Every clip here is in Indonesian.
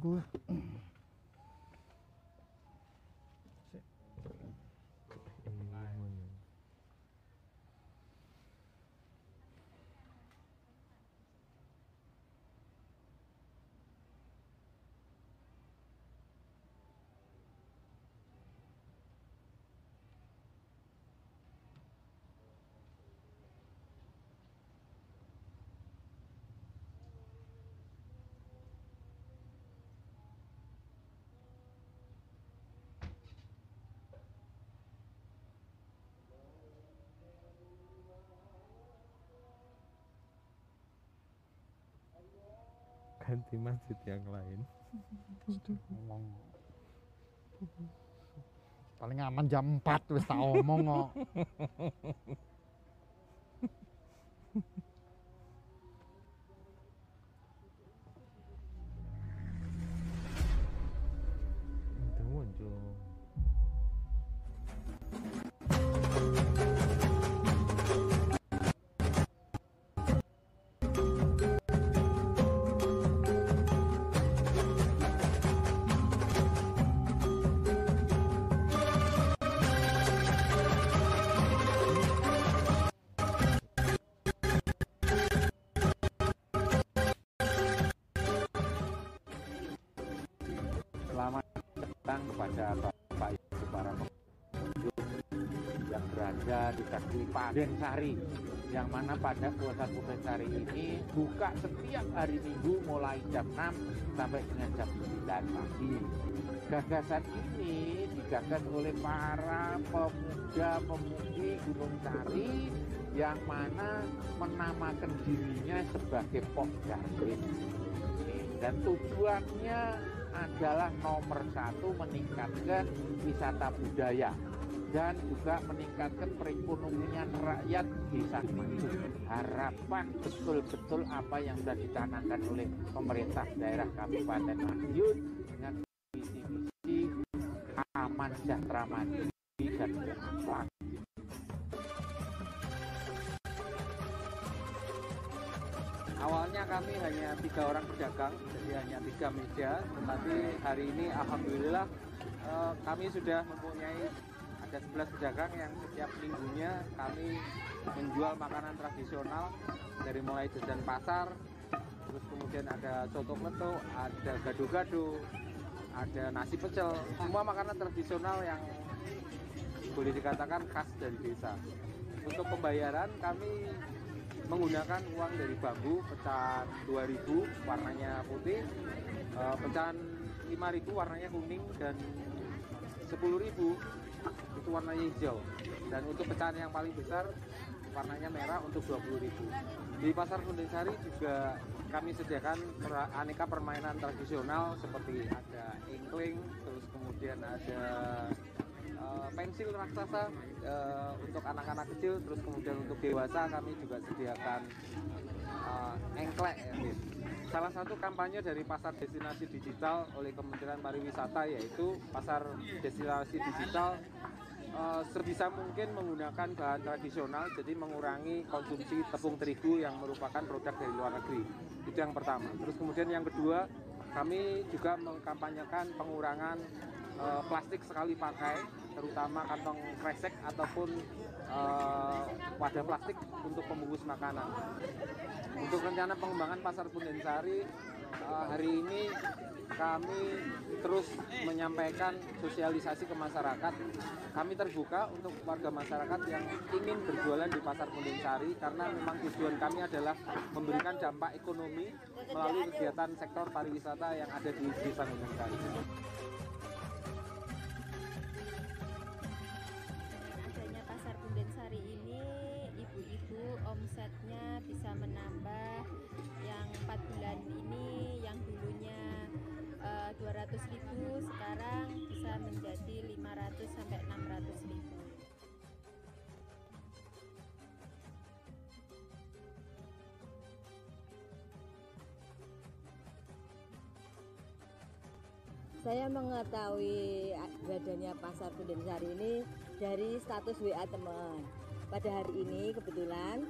그. Ganti masjid yang lain ngomong. Paling aman jam 4 wis tak omong kok. kepada Bapak Ibu para pengunjung yang berada di kaki Paden Sari yang mana pada puasa Paden Sari ini buka setiap hari Minggu mulai jam 6 sampai dengan jam 9 pagi. Gagasan ini digagas oleh para pemuda-pemudi Gunung Sari yang mana menamakan dirinya sebagai Pok Darwin dan tujuannya adalah nomor satu meningkatkan wisata budaya dan juga meningkatkan perekonomian rakyat desa maju. Harapan betul-betul apa yang sudah dicanangkan oleh pemerintah daerah Kabupaten Madiun dengan visi-misi aman sejahtera mandiri dan berakhlak. Awalnya kami hanya tiga orang pedagang, jadi hanya tiga meja. Tetapi hari ini alhamdulillah eh, kami sudah mempunyai ada 11 pedagang yang setiap minggunya kami menjual makanan tradisional dari mulai jajan pasar, terus kemudian ada soto kletuk, ada gado-gado, ada nasi pecel, semua makanan tradisional yang boleh dikatakan khas dari desa. Untuk pembayaran kami menggunakan uang dari bambu pecahan 2000 warnanya putih eh, pecahan 5000 warnanya kuning dan 10000 itu warnanya hijau. Dan untuk pecahan yang paling besar warnanya merah untuk 20000 di pasar Kundensari juga kami sediakan aneka permainan tradisional seperti ada ingkling terus kemudian ada eh, pensil raksasa eh, untuk anak-anak kecil terus kemudian untuk dewasa kami juga sediakan eh, engklek ya. Salah satu kampanye dari pasar destinasi digital oleh Kementerian Pariwisata yaitu pasar destinasi digital eh, sebisa mungkin menggunakan bahan tradisional jadi mengurangi konsumsi tepung terigu yang merupakan produk dari luar negeri. Itu yang pertama. Terus kemudian yang kedua kami juga mengkampanyekan pengurangan plastik sekali pakai terutama kantong kresek ataupun eh, wadah plastik untuk pembungkus makanan. Untuk rencana pengembangan pasar Bundensari eh, hari ini kami terus menyampaikan sosialisasi ke masyarakat. Kami terbuka untuk warga masyarakat yang ingin berjualan di pasar Bundensari karena memang tujuan kami adalah memberikan dampak ekonomi melalui kegiatan sektor pariwisata yang ada di desa Bundensari. Bisa menambah yang 4 bulan ini yang dulunya eh, 200 ribu sekarang bisa menjadi 500 sampai 600 ribu Saya mengetahui adanya pasar Bundensari ini dari status WA teman. Pada hari ini kebetulan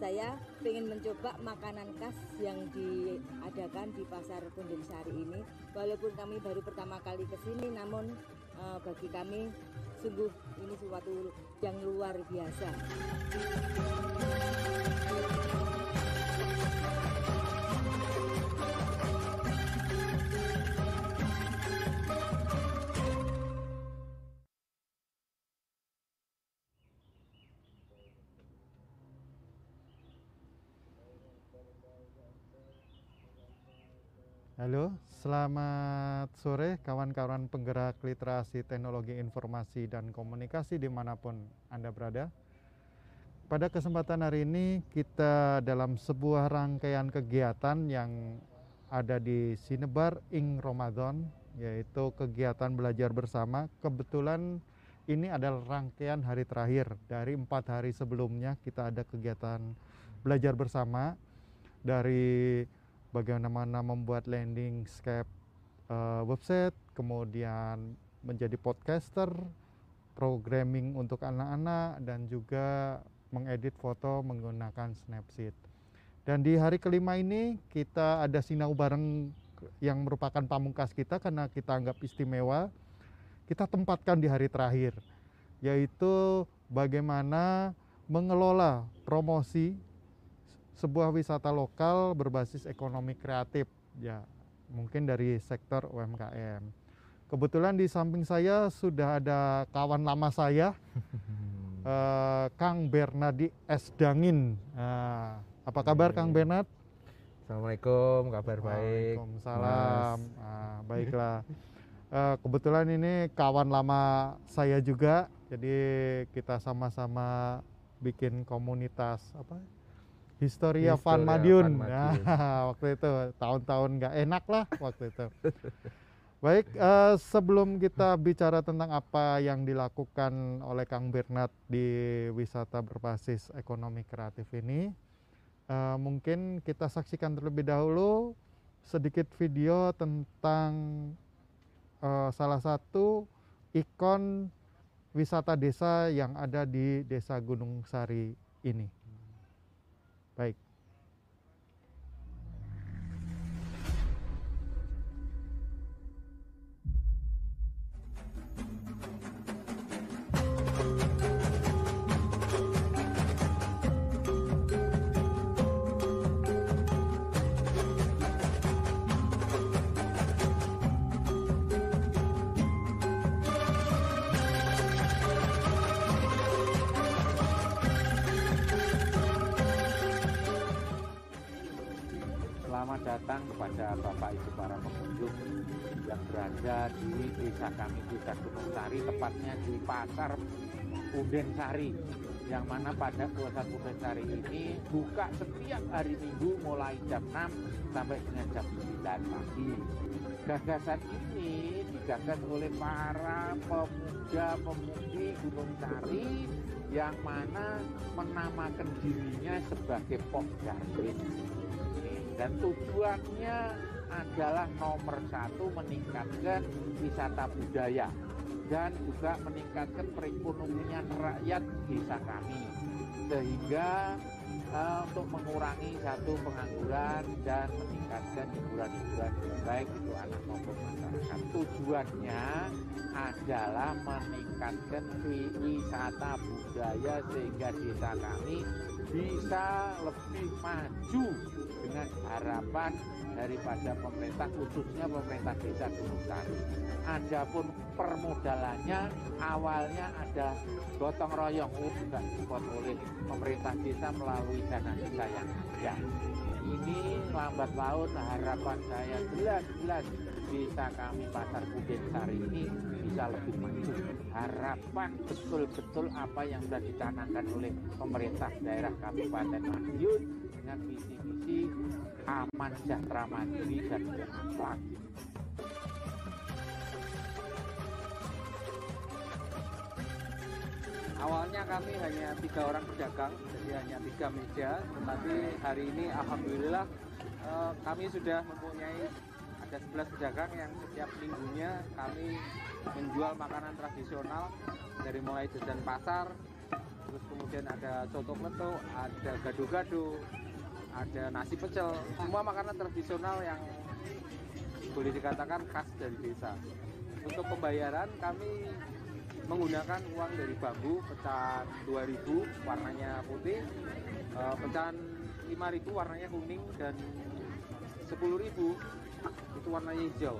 saya ingin mencoba makanan khas yang diadakan di pasar Punden Sari ini. Walaupun kami baru pertama kali ke sini, namun eh, bagi kami sungguh ini suatu yang luar biasa. Halo, selamat sore kawan-kawan penggerak literasi teknologi informasi dan komunikasi di mana pun Anda berada. Pada kesempatan hari ini kita dalam sebuah rangkaian kegiatan yang ada di Sinebar Ing Ramadan, yaitu kegiatan belajar bersama. Kebetulan ini adalah rangkaian hari terakhir dari empat hari sebelumnya kita ada kegiatan belajar bersama dari bagaimana membuat landing scape uh, website, kemudian menjadi podcaster, programming untuk anak-anak, dan juga mengedit foto menggunakan Snapseed. Dan di hari kelima ini kita ada sinau bareng yang merupakan pamungkas kita karena kita anggap istimewa. Kita tempatkan di hari terakhir, yaitu bagaimana mengelola promosi sebuah wisata lokal berbasis ekonomi kreatif ya mungkin dari sektor UMKM. Kebetulan di samping saya sudah ada kawan lama saya eh, Kang Bernardi S Dangin. Nah, apa kabar Kang Bernard? Assalamualaikum, kabar baik. Waalaikumsalam. Ah, baiklah. Eh, kebetulan ini kawan lama saya juga, jadi kita sama-sama bikin komunitas apa? Historia Van Madiun. Van Madiun. Nah, waktu itu tahun-tahun nggak enak lah waktu itu. Baik, eh, sebelum kita bicara tentang apa yang dilakukan oleh Kang Bernard di wisata berbasis ekonomi kreatif ini, eh, mungkin kita saksikan terlebih dahulu sedikit video tentang eh, salah satu ikon wisata desa yang ada di Desa Gunung Sari ini. Baik. Kepada Bapak Ibu para pengunjung yang berada di desa kami, Desa Gunung Sari, tepatnya di Pasar Unden Sari. Yang mana pada pusat Unden Sari ini buka setiap hari Minggu mulai jam 6 sampai dengan jam 9 pagi. Gagasan ini digagas oleh para pemuda-pemudi Gunung Sari yang mana menamakan dirinya sebagai Pok Darwin dan tujuannya adalah nomor satu meningkatkan wisata budaya dan juga meningkatkan perekonomian rakyat desa kami. Sehingga eh, untuk mengurangi satu pengangguran dan meningkatkan hiburan-hiburan baik itu anak maupun masyarakat. Tujuannya adalah meningkatkan wi- wisata budaya sehingga desa kami bisa lebih maju dengan harapan daripada pemerintah khususnya pemerintah desa Gunung Sari. Adapun permodalannya awalnya ada gotong royong oh, juga support oleh pemerintah desa melalui dana desa yang ada. Ini lambat laun harapan saya jelas-jelas desa kami Pasar Kuden Sari ini bisa lebih maju. Harapan betul-betul apa yang sudah dicanangkan oleh pemerintah daerah Kabupaten Madiun dengan visi-misi aman, sejahtera, mandiri dan berakhlak. Awalnya kami hanya tiga orang pedagang, jadi hanya tiga meja. Tetapi hari ini alhamdulillah eh, kami sudah mempunyai ada 11 pedagang yang setiap minggunya kami menjual makanan tradisional dari mulai jajan pasar, terus kemudian ada soto kletuk, ada gado-gado, ada nasi pecel, semua makanan tradisional yang boleh dikatakan khas dari desa. Untuk pembayaran kami menggunakan uang dari bambu pecahan 2000 warnanya putih, eh, pecahan 5000 warnanya kuning dan 10.000 itu warnanya hijau.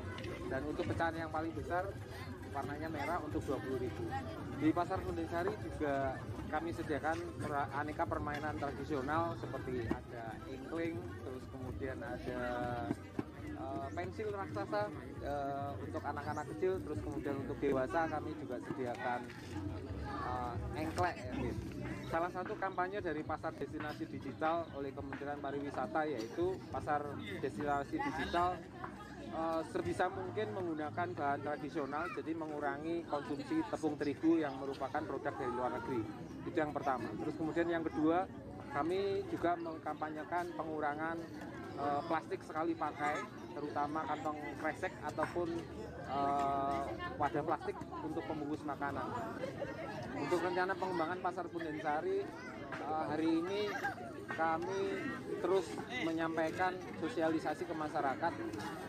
Dan untuk pecahan yang paling besar warnanya merah untuk 20.000. Di pasar Kundensari juga kami sediakan aneka permainan tradisional seperti ada ingkling, terus kemudian ada eh, pensil raksasa eh, untuk anak-anak kecil, terus kemudian untuk dewasa kami juga sediakan eh, engklek. ya, gitu. Salah satu kampanye dari pasar destinasi digital oleh Kementerian Pariwisata yaitu pasar destinasi digital eh, sebisa mungkin menggunakan bahan tradisional jadi mengurangi konsumsi tepung terigu yang merupakan produk dari luar negeri. Itu yang pertama. Terus kemudian yang kedua kami juga mengkampanyekan pengurangan eh, plastik sekali pakai terutama kantong kresek ataupun eh, wadah plastik untuk pembungkus makanan. Untuk rencana pengembangan pasar Bundensari eh, hari ini kami terus menyampaikan sosialisasi ke masyarakat.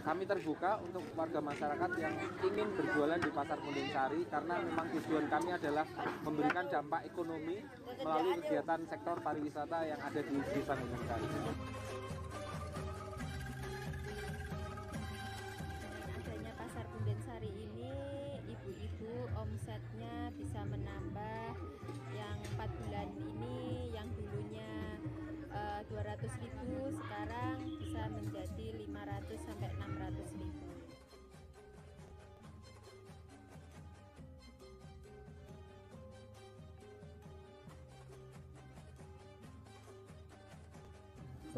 Kami terbuka untuk warga masyarakat yang ingin berjualan di pasar Bundensari karena memang tujuan kami adalah memberikan dampak ekonomi melalui kegiatan sektor pariwisata yang ada di desa adanya pasar Bundensari ini ibu-ibu omsetnya bisa menambah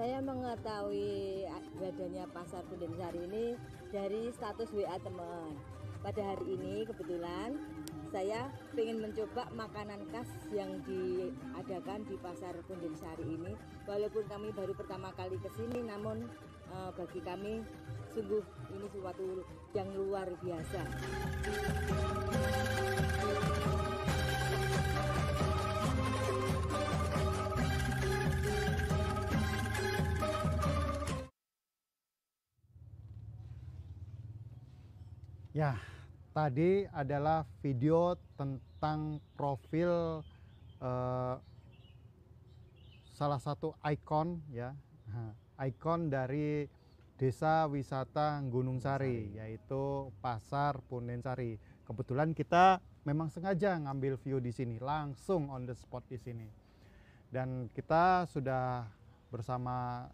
Saya mengetahui adanya pasar Bundensari ini dari status WA teman. Pada hari ini kebetulan saya ingin mencoba makanan khas yang diadakan di pasar Bundensari ini. Walaupun kami baru pertama kali ke sini, namun eh, bagi kami sungguh ini suatu yang luar biasa. Ya, tadi adalah video tentang profil eh, salah satu ikon ya, Nah, ikon dari Desa Wisata Gunung Sari, yaitu Pasar Pundensari. Kebetulan kita memang sengaja ngambil view di sini, langsung on the spot di sini. Dan kita sudah bersama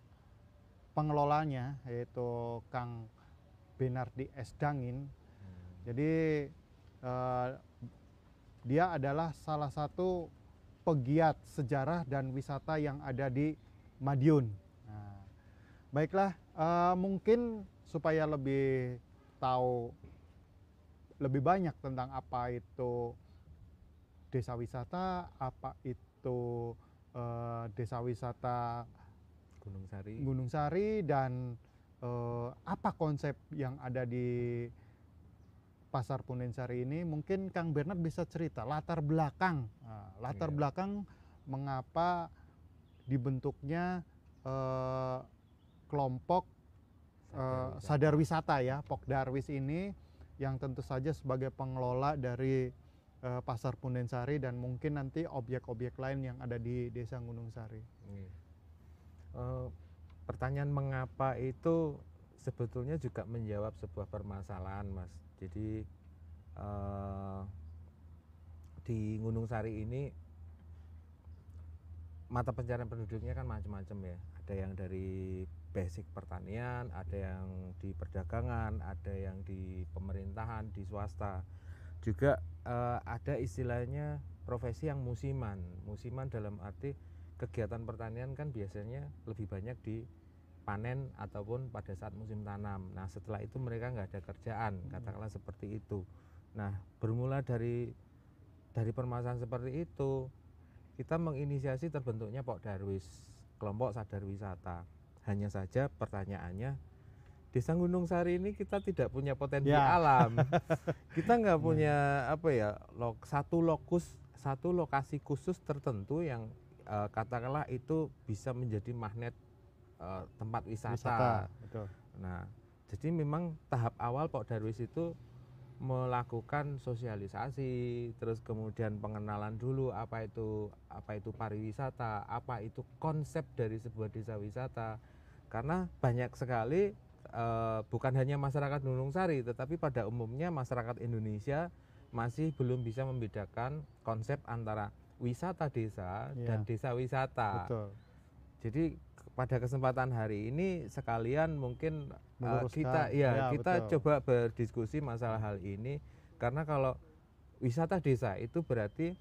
pengelolanya, yaitu Kang Benardi S. Dangin, jadi eh, dia adalah salah satu pegiat sejarah dan wisata yang ada di Madiun. Nah, baiklah, eh, mungkin supaya lebih tahu lebih banyak tentang apa itu desa wisata, apa itu eh, desa wisata Gunung Sari. Gunung Sari dan eh, apa konsep yang ada di Pasar Pundensari ini mungkin Kang Bernard bisa cerita latar belakang Nah, latar Iya. belakang mengapa dibentuknya eh, kelompok eh, sadar wisata ya Pokdarwis ini yang tentu saja sebagai pengelola dari eh, Pasar Pundensari dan mungkin nanti objek-objek lain yang ada di Desa Gunung Sari. Iya. Eh, pertanyaan mengapa itu sebetulnya juga menjawab sebuah permasalahan, Mas. Jadi eh, di Gunung Sari ini mata pencarian penduduknya kan macam-macam ya. Ada yang dari basic pertanian, ada yang di perdagangan, ada yang di pemerintahan, di swasta. Juga eh, ada istilahnya profesi yang musiman. Musiman dalam arti kegiatan pertanian kan biasanya lebih banyak di panen ataupun pada saat musim tanam. Nah setelah itu mereka nggak ada kerjaan, katakanlah seperti itu. Nah bermula dari dari permasalahan seperti itu, kita menginisiasi terbentuknya Pok Darwis, kelompok sadar wisata. Hanya saja pertanyaannya, Desa Gunung Sari ini kita tidak punya potensi Ya. alam, kita nggak punya apa ya, lok, satu lokus satu lokasi khusus tertentu yang eh, katakanlah itu bisa menjadi magnet eh, tempat wisata. wisata betul Nah, jadi memang tahap awal Pak Darwis itu melakukan sosialisasi, terus kemudian pengenalan dulu apa itu apa itu pariwisata, apa itu konsep dari sebuah desa wisata. Karena banyak sekali eh, bukan hanya masyarakat Gunung Sari, tetapi pada umumnya masyarakat Indonesia masih belum bisa membedakan konsep antara wisata desa Iya. dan desa wisata. betul Jadi pada kesempatan hari ini sekalian mungkin uh, kita ya, Ya, kita betul. coba berdiskusi masalah hal ini karena kalau wisata desa itu berarti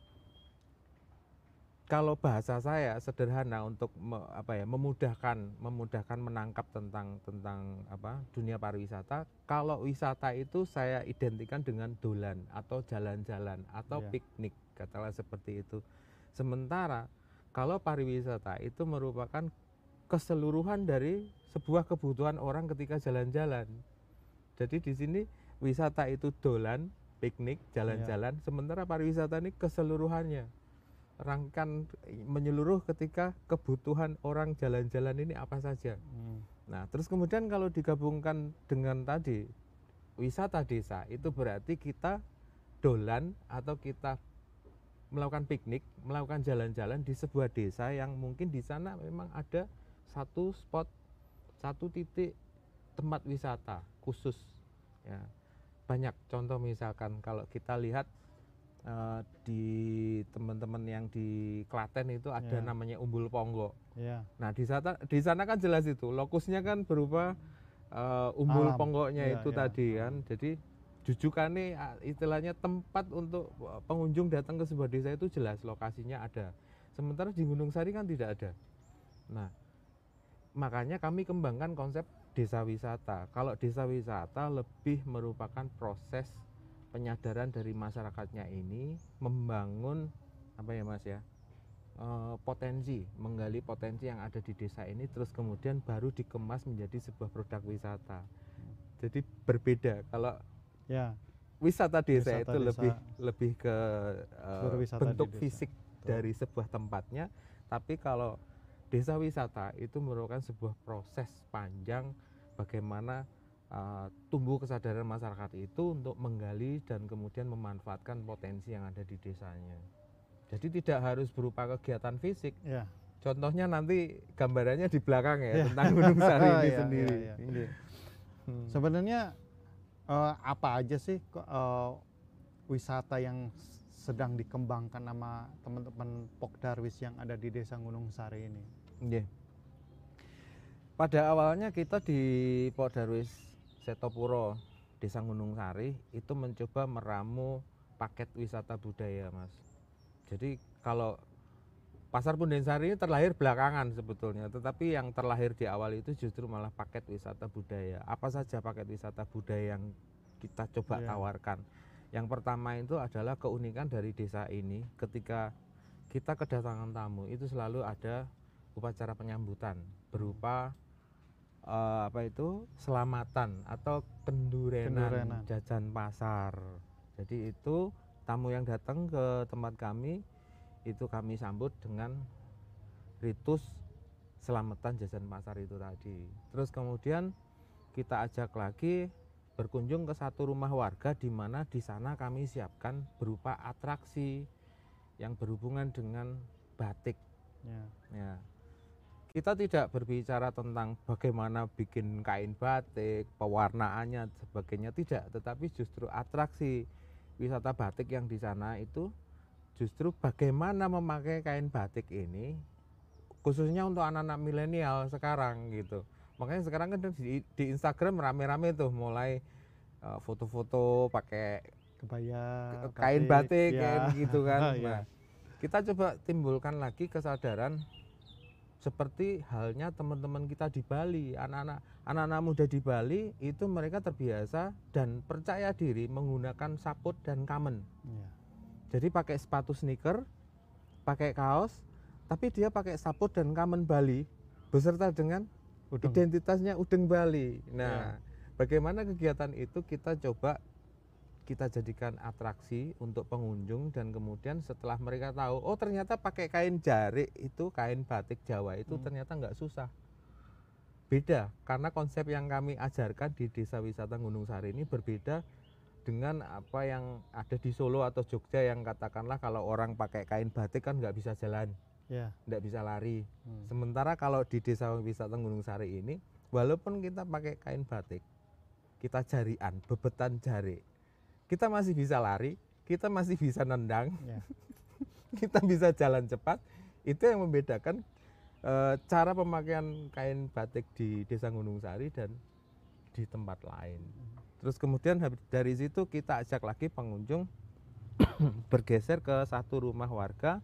kalau bahasa saya sederhana untuk me- apa ya memudahkan memudahkan menangkap tentang tentang apa dunia pariwisata kalau wisata itu saya identikan dengan dolan atau jalan-jalan atau Ya. piknik katakanlah seperti itu sementara kalau pariwisata itu merupakan keseluruhan dari sebuah kebutuhan orang ketika jalan-jalan jadi di sini wisata itu dolan piknik jalan-jalan sementara pariwisata ini keseluruhannya rangkan menyeluruh ketika kebutuhan orang jalan-jalan ini apa saja. Hmm. Nah, terus kemudian kalau digabungkan dengan tadi wisata desa itu berarti kita dolan atau kita melakukan piknik, melakukan jalan-jalan di sebuah desa yang mungkin di sana memang ada satu spot, satu titik tempat wisata khusus. Ya, banyak contoh misalkan kalau kita lihat eh, di teman-teman yang di Klaten itu ada Ya. namanya Umbul Ponggo. ya Nah di sana di sana kan jelas itu lokusnya kan berupa eh, umbul Alam. ponggoknya Iya, itu iya. tadi kan. Jadi jujukannya ah, istilahnya tempat untuk eh, pengunjung datang ke sebuah desa itu jelas lokasinya ada. Sementara di Gunung Sari kan tidak ada. Nah makanya kami kembangkan konsep desa wisata. Kalau desa wisata lebih merupakan proses penyadaran dari masyarakatnya ini membangun apa ya mas ya eh, potensi, menggali potensi yang ada di desa ini, terus kemudian baru dikemas menjadi sebuah produk wisata. Jadi berbeda. Kalau ya wisata desa Wisata itu desa. lebih lebih ke eh, bentuk fisik dari sebuah tempatnya, tapi kalau desa wisata itu merupakan sebuah proses panjang bagaimana eh, tumbuh kesadaran masyarakat itu untuk menggali dan kemudian memanfaatkan potensi yang ada di desanya. Jadi tidak harus berupa kegiatan fisik. ya Contohnya nanti gambarannya di belakang ya Ya. tentang Gunung Sari ini Iya, sendiri. iya. Ini. Hmm. sebenarnya eh, apa aja sih eh, wisata yang sedang dikembangkan sama teman-teman Pokdarwis yang ada di Desa Gunung Sari ini Nggih. Pada awalnya kita di Pok Darwis Setopuro, Desa Gunung Sari itu mencoba meramu paket wisata budaya, Mas. Jadi kalau Pasar Punden Sari ini terlahir belakangan sebetulnya, tetapi yang terlahir di awal itu justru malah paket wisata budaya. Apa saja paket wisata budaya yang kita coba Iya. tawarkan? Yang pertama itu adalah keunikan dari desa ini ketika kita kedatangan tamu itu selalu ada upacara penyambutan berupa eh, apa itu selamatan atau kendurenan, Kendurenan. jajan pasar. Jadi itu tamu yang datang ke tempat kami itu kami sambut dengan ritus selamatan jajan pasar itu tadi. Terus kemudian kita ajak lagi berkunjung ke satu rumah warga di mana di sana kami siapkan berupa atraksi yang berhubungan dengan batik ya Ya. Kita tidak berbicara tentang bagaimana bikin kain batik, pewarnaannya, sebagainya tidak, tetapi justru atraksi wisata batik yang di sana itu justru bagaimana memakai kain batik ini khususnya untuk anak-anak milenial sekarang gitu. Makanya sekarang kan di, di Instagram rame-rame tuh mulai eh, foto-foto pakai kebaya kain batik ya. kayak gitu kan. Iya. Nah, kita coba timbulkan lagi kesadaran seperti halnya teman-teman kita di Bali, anak-anak anak-anak muda di Bali itu mereka terbiasa dan percaya diri menggunakan saput dan kamen. Iya. Jadi pakai sepatu sneaker, pakai kaos, tapi dia pakai saput dan kamen Bali beserta dengan Udeng. identitasnya udeng Bali. Nah, bagaimana kegiatan itu kita coba kita jadikan atraksi untuk pengunjung dan kemudian setelah mereka tahu oh ternyata pakai kain jarik itu kain batik Jawa itu Hmm. ternyata nggak susah beda karena konsep yang kami ajarkan di desa wisata Gunung Sari ini berbeda dengan apa yang ada di Solo atau Jogja yang katakanlah kalau orang pakai kain batik kan nggak bisa jalan Ya. nggak bisa lari Hmm. Sementara kalau di desa wisata Gunung Sari ini, walaupun kita pakai kain batik, kita jarian, bebetan jari, kita masih bisa lari, kita masih bisa nendang, Ya. kita bisa jalan cepat. Itu yang membedakan eh, cara pemakaian kain batik di desa Gunung Sari dan di tempat lain. Terus kemudian dari situ kita ajak lagi pengunjung bergeser ke satu rumah warga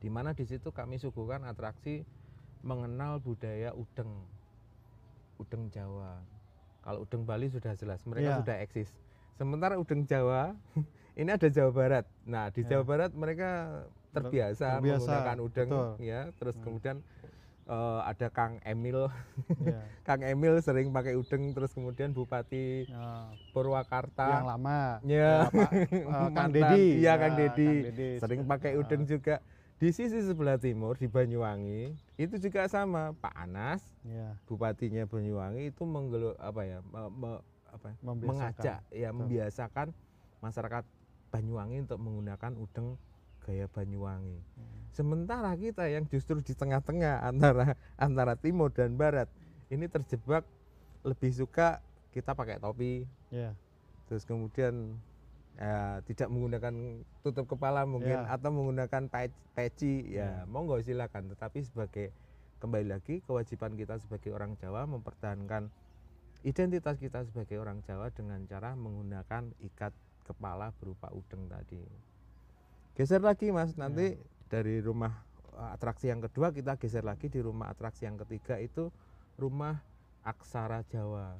di mana di situ kami suguhkan atraksi mengenal budaya udeng udeng Jawa kalau udeng Bali sudah jelas mereka Iya. sudah eksis sementara udeng Jawa ini ada Jawa Barat nah di Ya. Jawa Barat mereka terbiasa, terbiasa, menggunakan udeng betul. ya terus Hmm. kemudian eh, ada Kang Emil Ya. Kang Emil sering pakai udeng terus kemudian Bupati Ya. Purwakarta yang lama Ya. Pak, eh, Kang Mantan. Dedi Iya, Ya, Kang Dedi. Sering pakai udeng juga di sisi sebelah timur di Banyuwangi itu juga sama Pak Anas ya bupatinya Banyuwangi itu menggelu apa ya me- me- apa ya, membiasakan. mengajak ya Betul. membiasakan masyarakat Banyuwangi untuk menggunakan udeng gaya Banyuwangi Hmm. sementara kita yang justru di tengah-tengah antara antara timur dan barat ini terjebak lebih suka kita pakai topi ya terus kemudian ya, tidak menggunakan tutup kepala mungkin Ya. atau menggunakan pe- peci Ya. ya monggo silakan tetapi sebagai kembali lagi kewajiban kita sebagai orang Jawa mempertahankan identitas kita sebagai orang Jawa dengan cara menggunakan ikat kepala berupa udeng tadi geser lagi mas nanti dari rumah eh, atraksi yang kedua kita geser lagi di rumah atraksi yang ketiga itu rumah aksara Jawa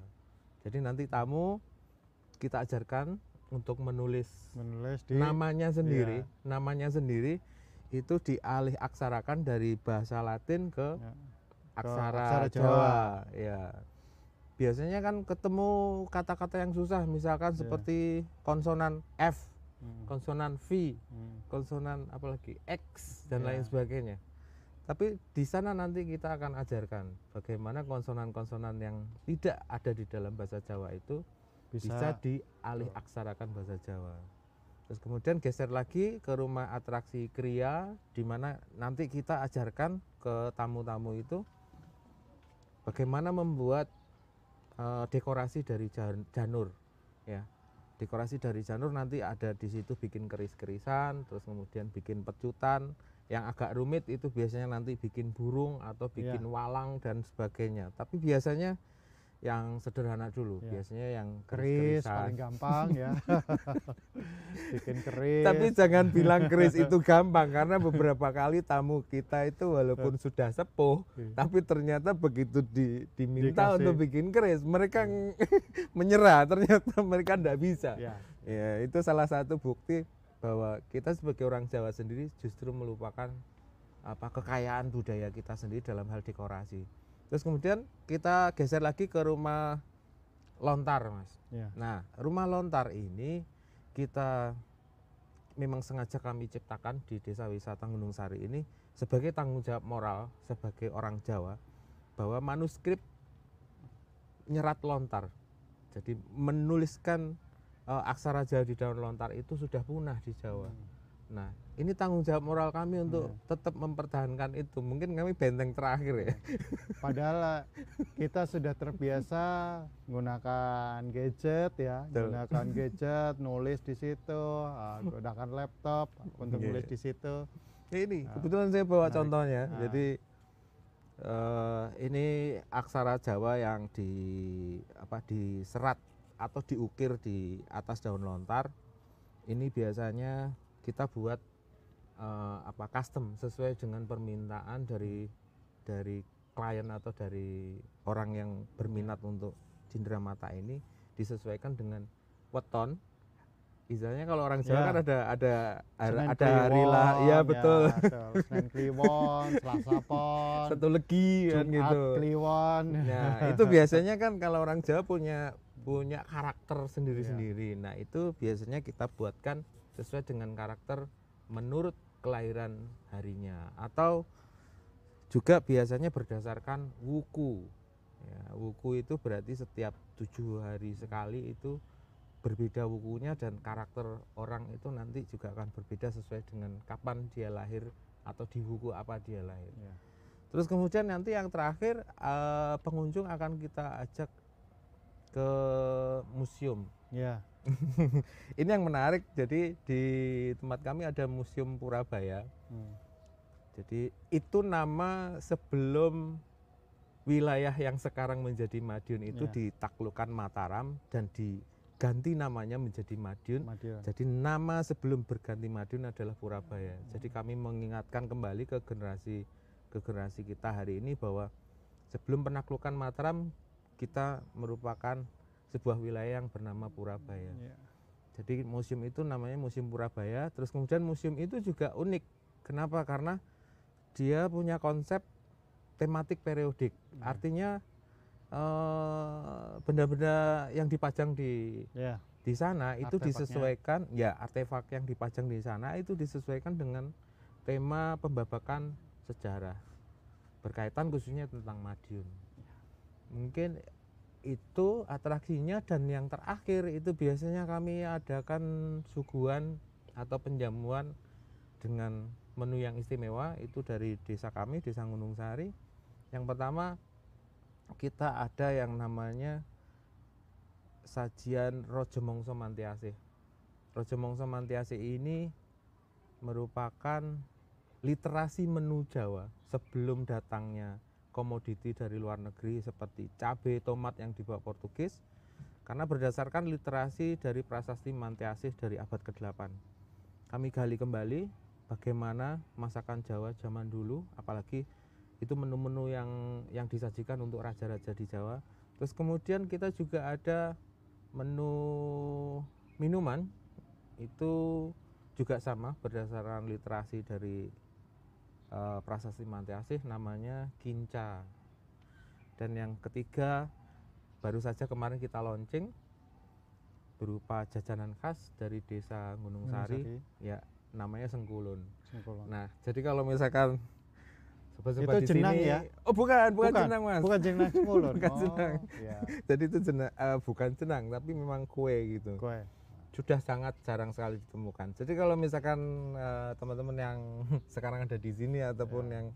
jadi nanti tamu kita ajarkan untuk menulis menulis di namanya sendiri Iya. namanya sendiri itu dialih aksarakan dari bahasa Latin ke Ya. aksara, aksara Jawa. Jawa. ya biasanya kan ketemu kata-kata yang susah misalkan Iya. seperti konsonan F Hmm. konsonan V Hmm. konsonan apalagi X dan Ya. lain sebagainya tapi di sana nanti kita akan ajarkan bagaimana konsonan-konsonan yang tidak ada di dalam bahasa Jawa itu bisa, bisa, dialih aksarakan bahasa Jawa. Terus kemudian geser lagi ke rumah atraksi Kriya di mana nanti kita ajarkan ke tamu-tamu itu bagaimana membuat eh, dekorasi dari jan- janur ya. Dekorasi dari janur nanti ada di situ bikin keris-kerisan, terus kemudian bikin pecutan. Yang agak rumit itu biasanya nanti bikin burung atau Iya. bikin walang dan sebagainya. Tapi biasanya yang sederhana dulu, Iya. biasanya yang keris keris-kerisan. paling gampang ya bikin keris Tapi jangan bilang keris itu gampang karena beberapa kali tamu kita itu walaupun sudah sepuh, Iya. tapi ternyata begitu di, diminta Dikasih. untuk bikin keris, mereka ng- menyerah. Ternyata mereka tidak bisa. ya Ya, itu salah satu bukti bahwa kita sebagai orang Jawa sendiri justru melupakan apa kekayaan budaya kita sendiri dalam hal dekorasi. Terus kemudian kita geser lagi ke rumah lontar, Mas. ya Nah, rumah lontar ini kita memang sengaja kami ciptakan di Desa Wisata Gunung Sari ini sebagai tanggung jawab moral sebagai orang Jawa bahwa manuskrip nyerat lontar. Jadi menuliskan eh, aksara Jawa di daun lontar itu sudah punah di Jawa. Nah, ini tanggung jawab moral kami untuk tetap mempertahankan itu. Mungkin kami benteng terakhir ya. padahal eh, kita sudah terbiasa menggunakan gadget ya Betul. menggunakan gadget nulis di situ ah, gunakan laptop untuk Iya. nulis di situ ini Ah, kebetulan saya bawa menarik. contohnya Ah. jadi eh, ini aksara Jawa yang di apa diserat atau diukir di atas daun lontar ini biasanya kita buat eh, apa custom sesuai dengan permintaan dari dari klien atau dari orang yang berminat untuk cindera mata ini disesuaikan dengan weton Istilahnya kalau orang Jawa Ya. kan ada ada Senin ada hari lah, Kliwon, iya betul. betul. Senin Kliwon, Selasa Pon, Satu legi kan gitu. Kliwon. Nah, itu biasanya kan kalau orang Jawa punya punya karakter sendiri-sendiri. Nah, itu biasanya kita buatkan sesuai dengan karakter menurut kelahiran harinya atau juga biasanya berdasarkan wuku. Ya, wuku itu berarti setiap tujuh hari sekali itu berbeda wukunya dan karakter orang itu nanti juga akan berbeda sesuai dengan kapan dia lahir atau di wuku apa dia lahir. Ya. Terus kemudian nanti yang terakhir eh, pengunjung akan kita ajak ke museum. Ya. Ini yang menarik. Jadi di tempat kami ada Museum Purabaya. Hmm. Jadi itu nama sebelum wilayah yang sekarang menjadi Madiun itu Ya. ditaklukkan Mataram dan diganti namanya menjadi Madiun. Madiun. Jadi nama sebelum berganti Madiun adalah Purabaya. Jadi kami mengingatkan kembali ke generasi ke generasi kita hari ini bahwa sebelum penaklukan Mataram kita merupakan sebuah wilayah yang bernama Purabaya. Ya. Jadi museum itu namanya Museum Purabaya. Terus kemudian museum itu juga unik. Kenapa? Karena dia punya konsep tematik periodik. Ya. Artinya eh, benda-benda yang dipajang di Ya. di sana itu disesuaikan ya artefak yang dipajang di sana itu disesuaikan dengan tema pembabakan sejarah berkaitan khususnya tentang Madiun. Mungkin itu atraksinya dan yang terakhir itu biasanya kami adakan suguhan atau penjamuan dengan menu yang istimewa itu dari desa kami desa Gunung Sari. Yang pertama kita ada yang namanya sajian Rojo Mongso Mantiasih. Rojo Mongso Mantiasih ini merupakan literasi menu Jawa sebelum datangnya komoditi dari luar negeri seperti cabai, tomat yang dibawa Portugis karena berdasarkan literasi dari prasasti Mantiasih dari abad ke-8. Kami gali kembali bagaimana masakan Jawa zaman dulu apalagi itu menu-menu yang yang disajikan untuk raja-raja di Jawa. Terus kemudian kita juga ada menu minuman itu juga sama berdasarkan literasi dari eh, prasasti Mantiasih namanya kinca. Dan yang ketiga baru saja kemarin kita launching berupa jajanan khas dari desa Gunung Sari, ya namanya Sengkulun. Sengkulon. Nah, jadi kalau misalkan sobat-sobat Itu di jenang sini, ya? Oh, bukan, bukan, Bukan, jenang, Mas. Bukan jenang Sengkulon. Bukan Oh, jenang. Ya. Jadi itu jenang eh, bukan jenang, tapi memang kue gitu. Kue. Sudah sangat jarang sekali ditemukan. Jadi kalau misalkan eh, teman-teman yang sekarang ada di sini ataupun Ya. yang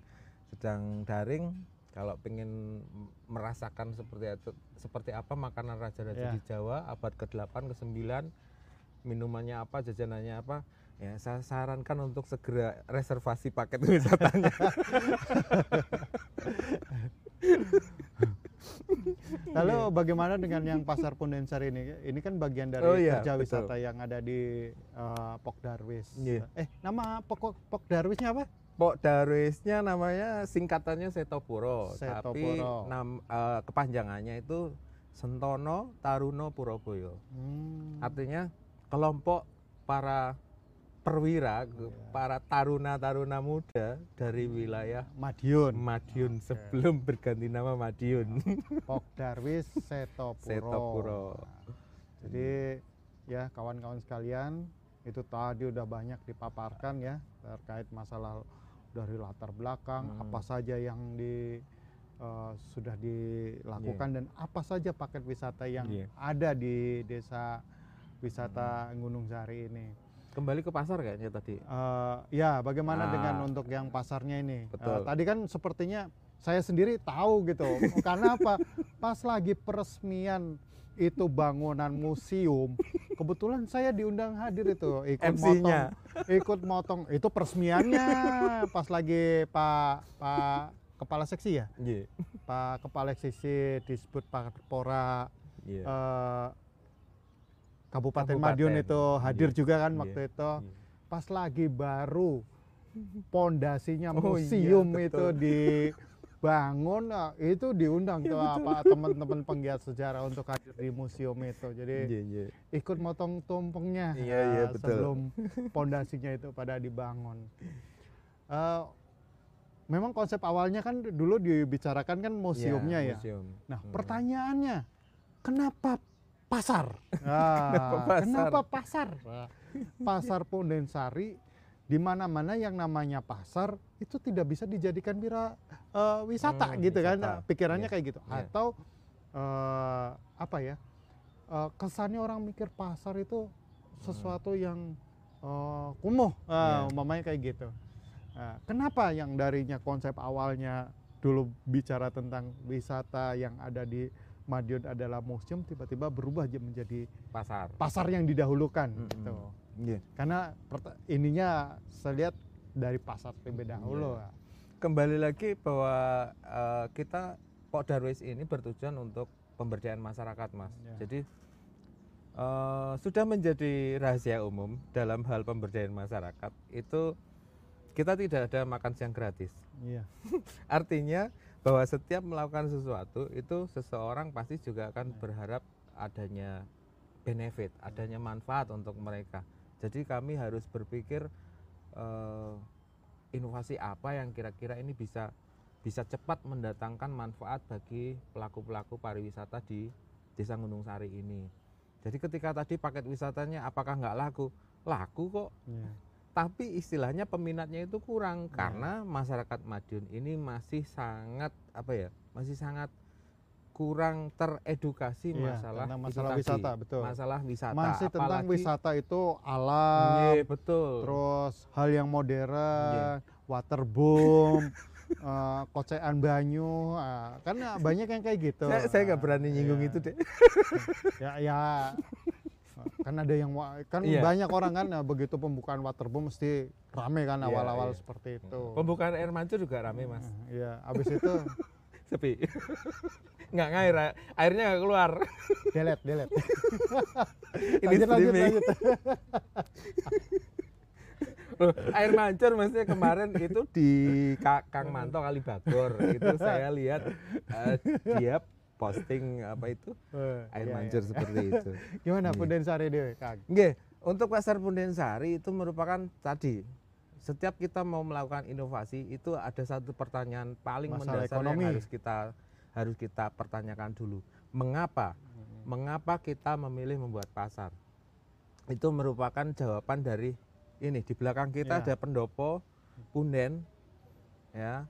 sedang daring kalau pengen merasakan seperti itu, seperti apa makanan raja-raja Ya. di Jawa abad ke-8 ke-9 minumannya apa, jajanannya apa, ya saya sarankan untuk segera reservasi paket wisatanya. Lalu bagaimana dengan yang pasar Pundensar ini? Ini kan bagian dari Oh iya, kerja betul. wisata yang ada di eh, Pok Darwis. Iya. Eh, nama Pok Pok Darwisnya apa? Pok Darwisnya namanya singkatannya Setopuro, tapi Setopuro. nam, eh, kepanjangannya itu Sentono Taruno Purabaya. Hmm. Artinya kelompok para perwira, Iya. para taruna-taruna muda dari wilayah Madiun. Madiun Oke. sebelum berganti nama Madiun. Pok Darwis Setopuro. Setopuro. Jadi ya kawan-kawan sekalian itu tadi udah banyak dipaparkan ya terkait masalah dari latar belakang Hmm. apa saja yang di eh, sudah dilakukan dan apa saja paket wisata yang Iya. ada di desa wisata Gunung Sari ini. Kembali ke pasar kayaknya tadi. Eh, ya, bagaimana Ah. dengan untuk yang pasarnya ini? Eh, Betul. tadi kan sepertinya saya sendiri tahu gitu. Karena apa? Pas lagi peresmian itu bangunan museum, kebetulan saya diundang hadir itu ikut motong, ikut motong itu peresmiannya pas lagi Pak Pak Kepala Seksi ya, Iya. Pak Kepala Seksi disebut Pak Pora Iya. eh, Kabupaten, Kabupaten. Madiun itu hadir Iya. juga kan Iya. waktu itu Iya. pas lagi baru pondasinya Oh iya, museum itu betul. dibangun nah, itu diundang Iya, tuh betul. apa teman-teman penggiat sejarah untuk hadir di museum itu jadi Iya, iya. ikut motong tumpengnya Iya, iya, eh, betul. sebelum pondasinya itu pada dibangun Eh, memang konsep awalnya kan dulu dibicarakan kan museumnya Iya, ya museum. nah Hmm. pertanyaannya kenapa pasar. Nah, Kenapa pasar? Kenapa pasar? Pasar Pondensari di mana-mana yang namanya pasar itu tidak bisa dijadikan wira eh, wisata Hmm, gitu kan. wisata. Pikirannya Iya. kayak gitu. Iya. Atau eh, apa ya? eh, kesannya orang mikir pasar itu sesuatu yang eh, kumuh, eh, Iya. umpamanya kayak gitu. Nah, kenapa yang darinya konsep awalnya dulu bicara tentang wisata yang ada di Madiun adalah museum tiba-tiba berubah jadi menjadi pasar. pasar yang didahulukan Mm-mm. gitu. Iya. Karena ininya saya lihat dari pasar terlebih dahulu. Iya. Kembali lagi bahwa eh, kita Pok Darwis ini bertujuan untuk pemberdayaan masyarakat, Mas. Ya. Jadi eh, sudah menjadi rahasia umum dalam hal pemberdayaan masyarakat itu kita tidak ada makan siang gratis. Iya. Artinya bahwa setiap melakukan sesuatu itu seseorang pasti juga akan Ya. berharap adanya benefit, adanya manfaat untuk mereka. Jadi kami harus berpikir eh, inovasi apa yang kira-kira ini bisa bisa cepat mendatangkan manfaat bagi pelaku-pelaku pariwisata di Desa Gunung Sari ini. Jadi ketika tadi paket wisatanya apakah nggak laku? Laku kok, Iya. Tapi istilahnya peminatnya itu kurang Ya. karena masyarakat Madiun ini masih sangat apa ya masih sangat kurang teredukasi Iya, masalah itu masalah tadi, wisata, betul. masalah wisata Masih tentang Apalagi- wisata itu alam, Iya, betul terus hal yang Iya. modern, waterboom, eh, kocean banyu, ah, kan banyak yang kayak gitu. saya saya nggak berani nyinggung Iya. itu deh ya ya kan ada yang kan Iya. banyak orang kan nah, begitu pembukaan waterboom mesti rame kan Iya, awal-awal iya. seperti itu. Pembukaan air mancur juga rame mas. Iya, habis itu sepi. Nggak ngair airnya nggak keluar. Delete delete. Ini lanjut lanjut lanjut. Loh, air mancur maksudnya kemarin itu di Ka- Kang Manto kali Bagor itu saya lihat eh, dia posting apa itu Eh, air iya, mancur iya. seperti itu. gimana Iya. Pundensari dewe Kang Nggih, untuk pasar Pundensari itu merupakan tadi setiap kita mau melakukan inovasi itu ada satu pertanyaan paling Masalah mendasar ekonomi. yang harus kita harus kita pertanyakan dulu. Mengapa? Mengapa kita memilih membuat pasar? Itu merupakan jawaban dari ini di belakang kita Ya. ada pendopo punden ya.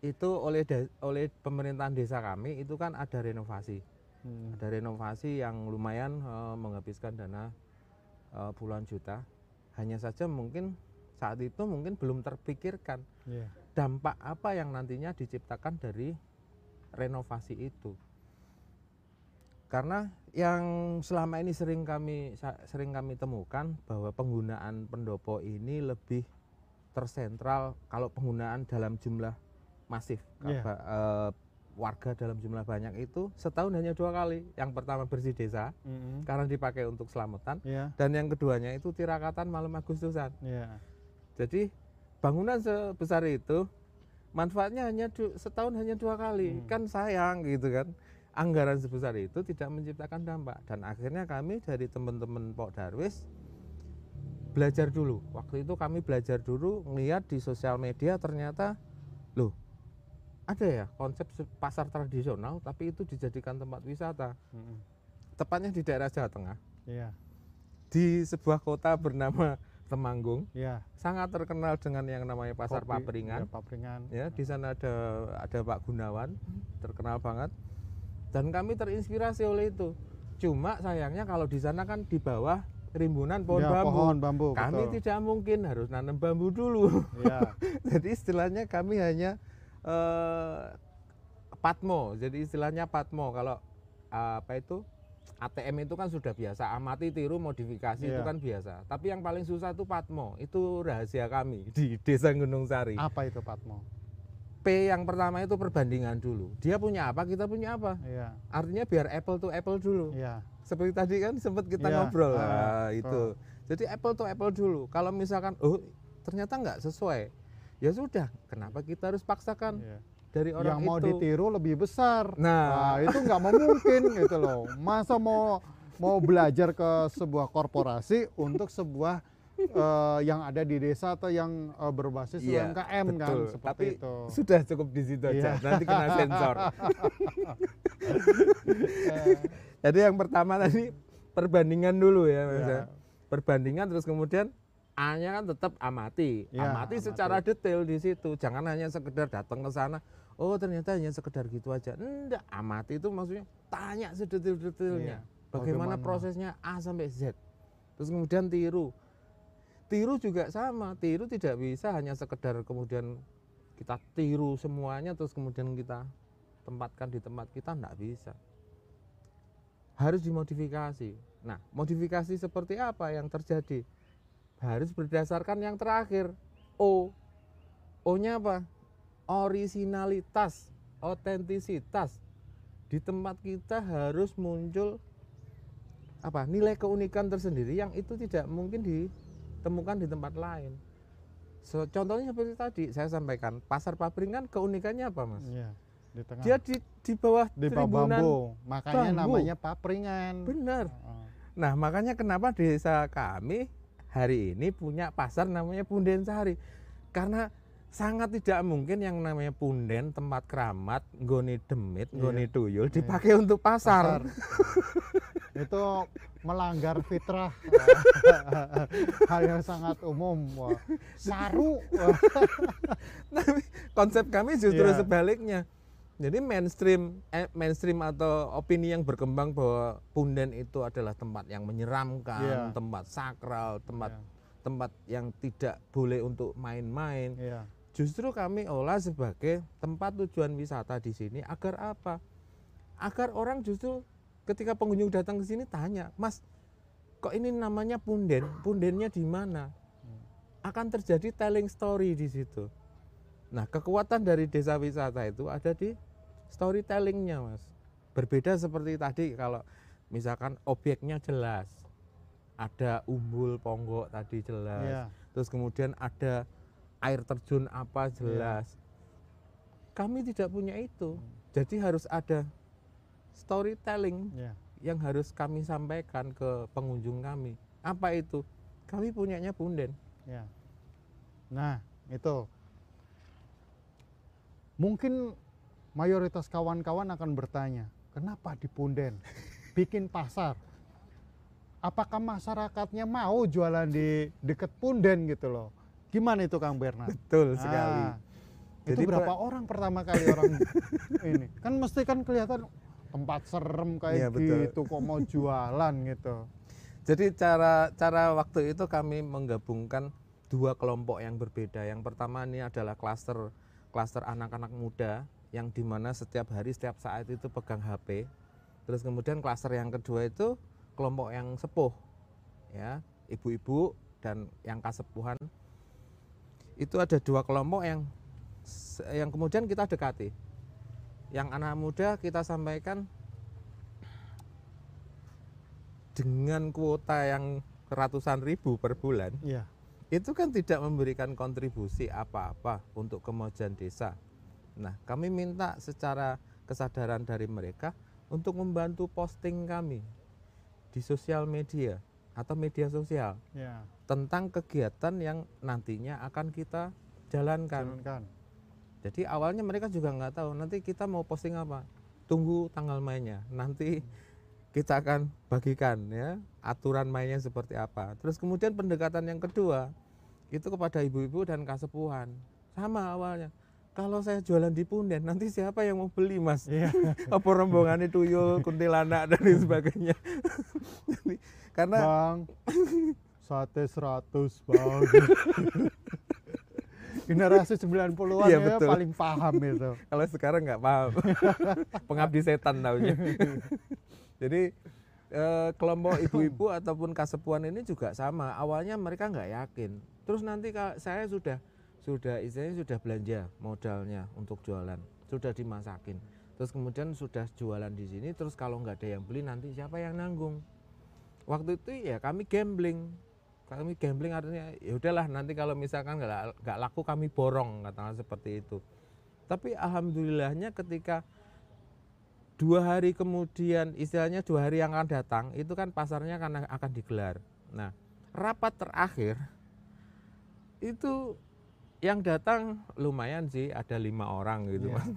Itu oleh oleh pemerintahan desa kami itu kan ada renovasi Hmm, ada renovasi yang lumayan eh, menghabiskan dana eh, puluhan juta. Hanya saja mungkin saat itu mungkin belum terpikirkan iya. dampak apa yang nantinya diciptakan dari renovasi itu. Karena yang selama ini sering kami sering kami temukan bahwa penggunaan pendopo ini lebih tersentral kalau penggunaan dalam jumlah masif Iya. Ba- eh, warga dalam jumlah banyak itu setahun hanya dua kali. Yang pertama bersih desa Mm-mm. karena dipakai untuk selamatan Iya, dan yang keduanya itu tirakatan malam Agustusan. iya. Jadi bangunan sebesar itu manfaatnya hanya du- setahun hanya dua kali, Hmm. kan sayang gitu kan. Anggaran sebesar itu tidak menciptakan dampak dan akhirnya kami dari teman-teman Pok Darwis belajar dulu. Waktu itu kami belajar dulu melihat di sosial media ternyata loh ada ya konsep se- pasar tradisional tapi itu dijadikan tempat wisata. Mm-mm. Tepatnya di daerah Jawa Tengah Iya, di sebuah kota bernama Temanggung iya. sangat terkenal dengan yang namanya pasar Kopi, papringan iya, papringan. ya di sana ada ada Pak Gunawan terkenal banget dan kami terinspirasi oleh itu cuma sayangnya kalau di sana kan di bawah rimbunan pohon Iya, bambu pohon bambu kami betul. tidak mungkin harus nanam bambu dulu Iya. jadi istilahnya kami hanya eh, patmo. Jadi istilahnya patmo. Kalau eh, apa itu? ATM itu kan sudah biasa. Amati tiru modifikasi itu Iya. kan biasa. Tapi yang paling susah itu patmo. Itu rahasia kami di desa Gunung Sari. Apa itu Patmo? P yang pertama itu perbandingan dulu. Dia punya apa kita punya apa? Iya, artinya biar apple to apple dulu. Iya. seperti tadi kan sempat kita Iya, ngobrol. Ah, Nah, itu. Jadi apple to apple dulu. Kalau misalkan oh ternyata nggak sesuai ya sudah kenapa kita harus paksakan iya. dari orang Yang mau itu ditiru lebih besar. nah Nah, itu nggak mungkin gitu loh. Masa mau mau belajar ke sebuah korporasi untuk sebuah eh, yang ada di desa atau yang eh, berbasis Iya, UMKM kan betul. seperti Tapi itu. sudah cukup di situ aja Iya. nanti kena sensor Jadi yang pertama tadi perbandingan dulu ya Mas. Ya. ya. Perbandingan terus kemudian A-nya kan tetap amati. Ya, amati amati. secara detail di situ. Jangan hanya sekedar datang ke sana. Oh, ternyata hanya sekedar gitu aja. Enggak, amati itu maksudnya tanya sedetil-detilnya. Iya. Bagaimana, Bagaimana? prosesnya A sampai Z. Terus kemudian tiru. Tiru juga sama. Tiru tidak bisa hanya sekedar kemudian kita tiru semuanya terus kemudian kita tempatkan di tempat kita enggak bisa. Harus dimodifikasi. Nah, modifikasi seperti apa yang terjadi? Harus berdasarkan yang terakhir. O. O-nya apa? Originalitas, otentisitas. Di tempat kita harus muncul apa? Nilai keunikan tersendiri yang itu tidak mungkin ditemukan di tempat lain. So, contohnya seperti tadi saya sampaikan, pasar Papring kan keunikannya apa, Mas? Iya, di tengah. Dia di di bawah di bawah bambu, makanya bambu. namanya papringan. Benar. Nah, makanya kenapa desa kami hari ini punya pasar namanya Punden Sari. Karena sangat tidak mungkin yang namanya punden, tempat keramat, nggone demit, Iya. tuyul dipakai untuk pasar. itu melanggar fitrah hal yang sangat umum Wah, saru Tapi konsep kami justru Iya. sebaliknya. Jadi mainstream eh, mainstream atau opini yang berkembang bahwa punden itu adalah tempat yang menyeramkan, Iya. tempat sakral, tempat Iya. tempat yang tidak boleh untuk main-main. iya Justru kami olah sebagai tempat tujuan wisata di sini agar apa? Agar orang justru ketika pengunjung datang ke sini tanya, Mas, kok ini namanya punden? Pundennya di mana? Akan terjadi telling story di situ. Nah, kekuatan dari desa wisata itu ada di storytellingnya, Mas. Berbeda seperti tadi kalau misalkan objeknya jelas, ada umbul ponggok tadi jelas, iya terus kemudian ada air terjun apa jelas. Kami tidak punya itu. Jadi harus ada storytelling iya yang harus kami sampaikan ke pengunjung kami. Apa itu? Kami punyanya punden. iya nah itu mungkin mayoritas kawan-kawan akan bertanya kenapa di Punden bikin pasar apakah masyarakatnya mau jualan di dekat Punden gitu loh gimana itu Kang Bernard Betul Ah, itu Jadi, berapa Pak- orang pertama kali orang ini? Kan mesti kan kelihatan tempat serem kayak betul. gitu kok mau jualan gitu. Jadi cara cara waktu itu kami menggabungkan dua kelompok yang berbeda. Yang pertama ini adalah klaster klaster anak-anak muda yang di mana setiap hari setiap saat itu pegang HP. Terus kemudian klaster yang kedua itu kelompok yang sepuh, ya ibu-ibu dan yang kasepuhan. Itu ada dua kelompok yang yang kemudian kita dekati. Yang anak muda kita sampaikan dengan kuota yang ratusan ribu per bulan Iya. itu kan tidak memberikan kontribusi apa-apa untuk kemajuan desa. Nah, kami minta secara kesadaran dari mereka untuk membantu posting kami di sosial media atau media sosial Iya. tentang kegiatan yang nantinya akan kita jalankan. Jalankan. Jadi awalnya mereka juga nggak tahu nanti kita mau posting apa. Tunggu tanggal mainnya. Nanti kita akan bagikan ya aturan mainnya seperti apa. Terus kemudian pendekatan yang kedua itu kepada ibu-ibu dan kasepuhan. Sama awalnya. Kalau saya jualan di Punden, nanti siapa yang mau beli, Mas? Iya. Apa rombongannya tuyul, kuntilanak dan lain sebagainya. Jadi, karena Bang, sate 100 bang. Generasi 90-an Iya, ya betul. paling paham itu. kalau sekarang nggak paham pengabdi setan taunya jadi eh, kelompok ibu-ibu ataupun kasepuan ini juga sama awalnya mereka nggak yakin terus nanti saya sudah sudah istilahnya sudah belanja modalnya untuk jualan sudah dimasakin. Terus kemudian sudah jualan di sini terus kalau nggak ada yang beli nanti siapa yang nanggung? Waktu itu ya kami gambling. Kami gambling artinya ya udahlah nanti kalau misalkan nggak laku kami borong katakan seperti itu. Tapi alhamdulillahnya ketika dua hari kemudian istilahnya dua hari yang akan datang itu kan pasarnya akan akan digelar. Nah rapat terakhir itu yang datang lumayan sih ada lima orang gitu Iya. mas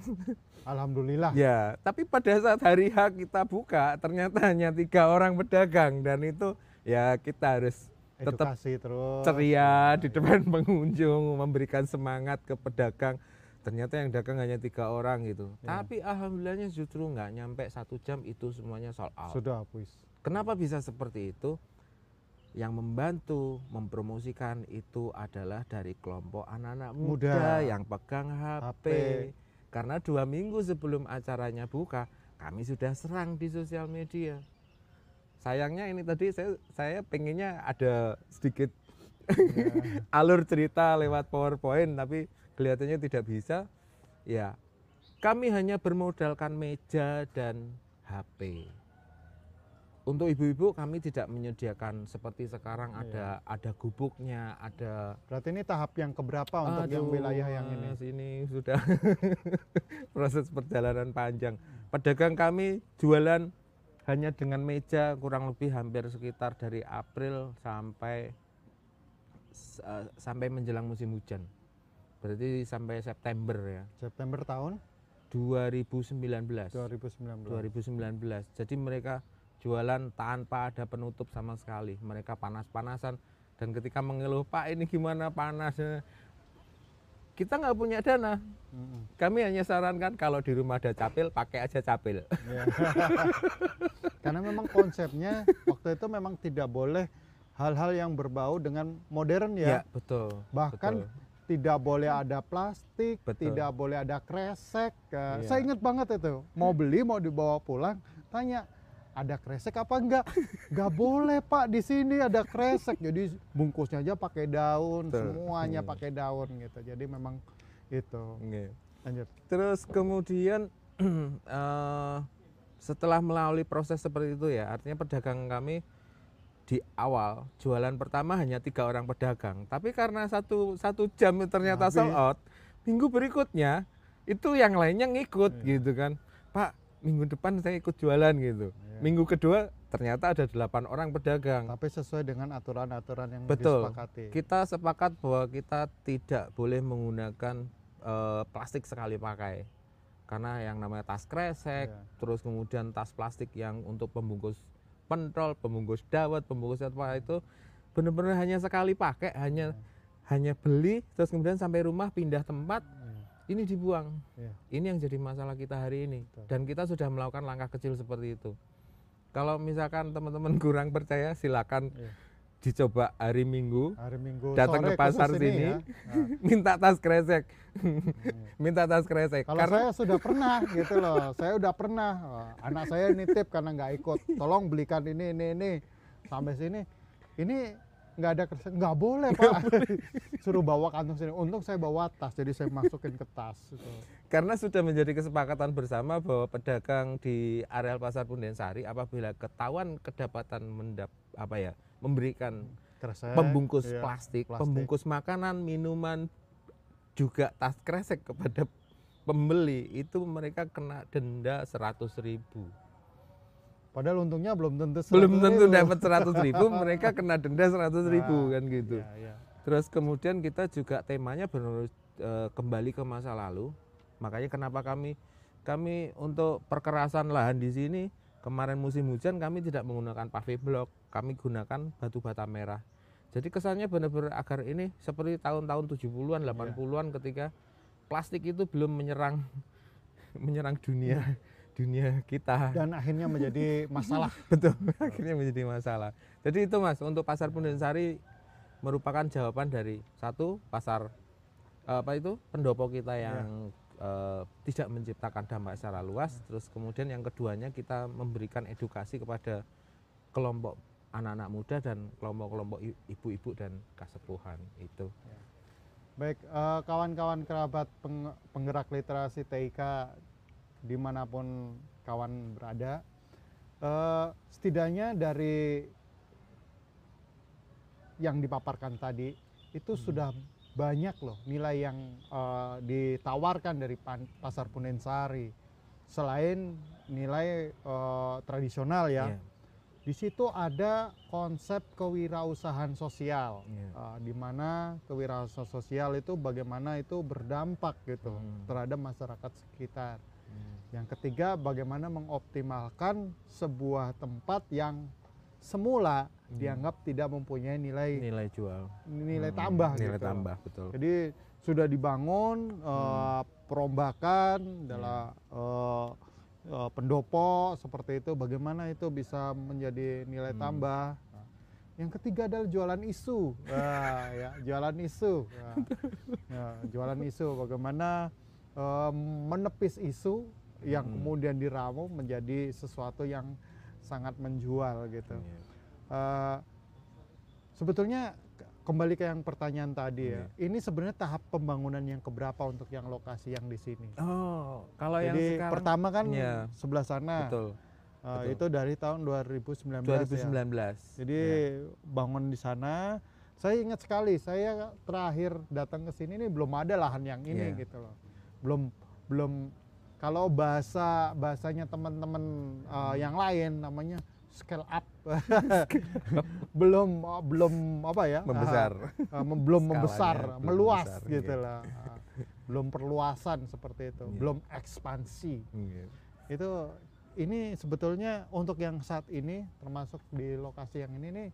Alhamdulillah. ya tapi pada saat hari H kita buka ternyata hanya tiga orang pedagang dan itu ya kita harus tetap Edukasi terus. ceria di depan pengunjung memberikan semangat ke pedagang ternyata yang dagang hanya tiga orang gitu Ya. tapi alhamdulillahnya justru nggak nyampe satu jam itu semuanya sold out Sudah habis. kenapa bisa seperti itu yang membantu mempromosikan itu adalah dari kelompok anak-anak muda, Muda. yang pegang HP. HP. karena dua minggu sebelum acaranya buka kami sudah serang di sosial media sayangnya ini tadi saya saya pengennya ada sedikit Ya. alur cerita lewat PowerPoint tapi kelihatannya tidak bisa. Ya, kami hanya bermodalkan meja dan HP. Untuk ibu-ibu kami tidak menyediakan seperti sekarang ada ada gubuknya, ada Berarti ini tahap yang keberapa untuk yang Aduh, wilayah yang ini? Mas, ini sudah proses perjalanan panjang. Pedagang kami jualan hanya dengan meja kurang lebih hampir sekitar dari April sampai eh, sampai menjelang musim hujan. Berarti sampai September ya. September tahun 2019. 2019. 2019. Jadi mereka jualan tanpa ada penutup sama sekali. Mereka panas-panasan dan ketika mengeluh, "Pak, ini gimana panasnya?" Kita nggak punya dana. Kami hanya sarankan kalau di rumah ada capil, pakai aja capil. Ya. Karena memang konsepnya waktu itu memang tidak boleh hal-hal yang berbau dengan modern ya. betul. Bahkan betul. tidak boleh ada plastik, Betul. tidak boleh ada kresek. Eh, Iya. Saya ingat banget itu. Mau beli, mau dibawa pulang, tanya ada kresek apa enggak? Enggak boleh Pak di sini ada kresek. Jadi bungkusnya aja pakai daun, Betul. semuanya Hmm. pakai daun gitu. Jadi memang itu. Oke. Lanjut. Terus kemudian eh, setelah melalui proses seperti itu ya, artinya pedagang kami di awal jualan pertama hanya tiga orang pedagang, tapi karena satu satu jam ternyata Habis. sold out, minggu berikutnya itu yang lainnya ngikut Iya. gitu kan, Pak minggu depan saya ikut jualan gitu, Iya. minggu kedua ternyata ada delapan orang pedagang. Tapi sesuai dengan aturan-aturan yang Betul. disepakati. Kita sepakat bahwa kita tidak boleh menggunakan eh, plastik sekali pakai. Karena yang namanya tas kresek, Iya. terus kemudian tas plastik yang untuk pembungkus pentol, pembungkus dawet, pembungkus apa itu benar-benar hanya sekali pakai, hanya hanya beli terus kemudian sampai rumah pindah tempat. Ini dibuang. Iya. Ini yang jadi masalah kita hari ini. Betul. Dan kita sudah melakukan langkah kecil seperti itu. Kalau misalkan teman-teman kurang percaya silakan Iya. dicoba hari Minggu Hari Minggu Datang ke pasar sini. ya. Nah, minta tas kresek iya. minta tas kresek Kalau karena saya sudah pernah gitu loh, saya udah pernah. Wah, anak saya nitip karena nggak ikut, tolong belikan ini ini ini sampai sini. Ini nggak ada kresek, nggak boleh pak. Suruh bawa kantong sini. Untung saya bawa tas, jadi saya masukin ke tas. Gitu. karena sudah menjadi kesepakatan bersama bahwa pedagang di areal pasar Pundensari apabila ketahuan kedapatan mendap apa ya memberikan Kresek. pembungkus iya, plastik, plastik. pembungkus makanan minuman juga tas kresek kepada pembeli itu mereka kena denda 100.000 ribu Padahal untungnya belum tentu. belum 100.000. tentu dapat 100.000 ribu mereka kena denda 100.000 ribu Nah, kan gitu Iya, iya. Terus kemudian kita juga temanya benar eh, kembali ke masa lalu. Makanya kenapa kami kami untuk perkerasan lahan di sini kemarin musim hujan kami tidak menggunakan pave block, kami gunakan batu bata merah. Jadi kesannya benar-benar agar ini seperti tahun-tahun 70-an, 80-an ketika plastik itu belum menyerang menyerang dunia dunia kita. Dan akhirnya menjadi masalah. Betul, akhirnya menjadi masalah. Jadi itu Mas, untuk pasar Pundensari merupakan jawaban dari satu pasar eh, apa itu pendopo kita yang eh, tidak menciptakan dampak secara luas, terus kemudian yang keduanya kita memberikan edukasi kepada kelompok anak-anak muda dan kelompok-kelompok ibu-ibu dan kasepuhan itu. Baik, eh, kawan-kawan kerabat peng- penggerak literasi TIK di mana pun kawan berada, eh, setidaknya dari yang dipaparkan tadi itu sudah banyak loh nilai yang eh, ditawarkan dari pan- pasar Pundensari selain nilai eh, tradisional ya. Iya. Di situ ada konsep kewirausahaan sosial, Iya. uh, di mana kewirausahaan sosial itu bagaimana itu berdampak gitu Hmm. terhadap masyarakat sekitar. Hmm. Yang ketiga, bagaimana mengoptimalkan sebuah tempat yang semula Hmm. dianggap tidak mempunyai nilai nilai jual nilai Hmm, tambah nilai gitu. tambah betul Jadi sudah dibangun Hmm. eh, perombakan Iya. adalah eh, eh, pendopo seperti itu bagaimana itu bisa menjadi nilai Hmm. tambah. Nah, yang ketiga adalah jualan isu. Wah, ya, jualan isu. Nah, ya, jualan isu bagaimana eh, menepis isu yang Hmm. kemudian diramu menjadi sesuatu yang sangat menjual gitu. Iya. Eh, sebetulnya ke- kembali ke yang pertanyaan tadi ya, ini sebenarnya tahap pembangunan yang keberapa untuk yang lokasi yang di sini? oh kalau yang Jadi sekarang pertama kan Iya. sebelah sana, betul betul. itu dari tahun 2019, 2019 ya. Jadi Iya. bangun di sana. Saya ingat sekali, saya terakhir datang ke sini ini belum ada lahan yang ini Iya. gitu loh, belum belum kalau bahasa bahasanya teman-teman uh, yang lain namanya scale up belum uh, belum apa ya membesar uh, uh, belum Skalanya membesar belum meluas besar, gitu iya. lah Uh, belum perluasan seperti itu Iya. belum ekspansi Iya. itu ini sebetulnya untuk yang saat ini termasuk di lokasi yang ini nih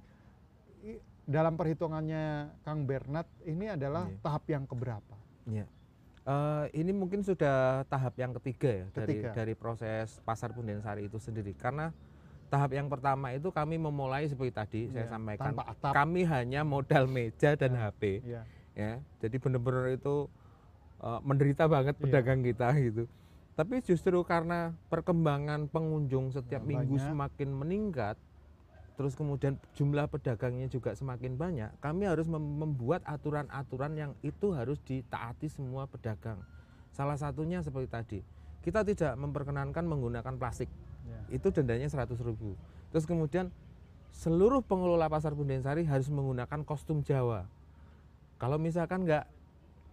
dalam perhitungannya Kang Bernard ini adalah Iya. tahap yang keberapa Iya. Eh, ini mungkin sudah tahap yang ketiga ya Ketiga. dari dari proses pasar Pundensari itu sendiri karena tahap yang pertama itu kami memulai seperti tadi saya Iya, sampaikan kami hanya modal meja dan Ya. HP ya ya jadi benar-benar itu eh, menderita banget Iya. pedagang kita gitu tapi justru karena perkembangan pengunjung setiap Ya, minggu banyak. semakin meningkat terus kemudian jumlah pedagangnya juga semakin banyak kami harus mem- membuat aturan-aturan yang itu harus ditaati semua pedagang. Salah satunya seperti tadi kita tidak memperkenankan menggunakan plastik. Ya. Itu dendanya 100 ribu. Terus kemudian seluruh pengelola pasar Bundensari harus menggunakan kostum Jawa. Kalau misalkan nggak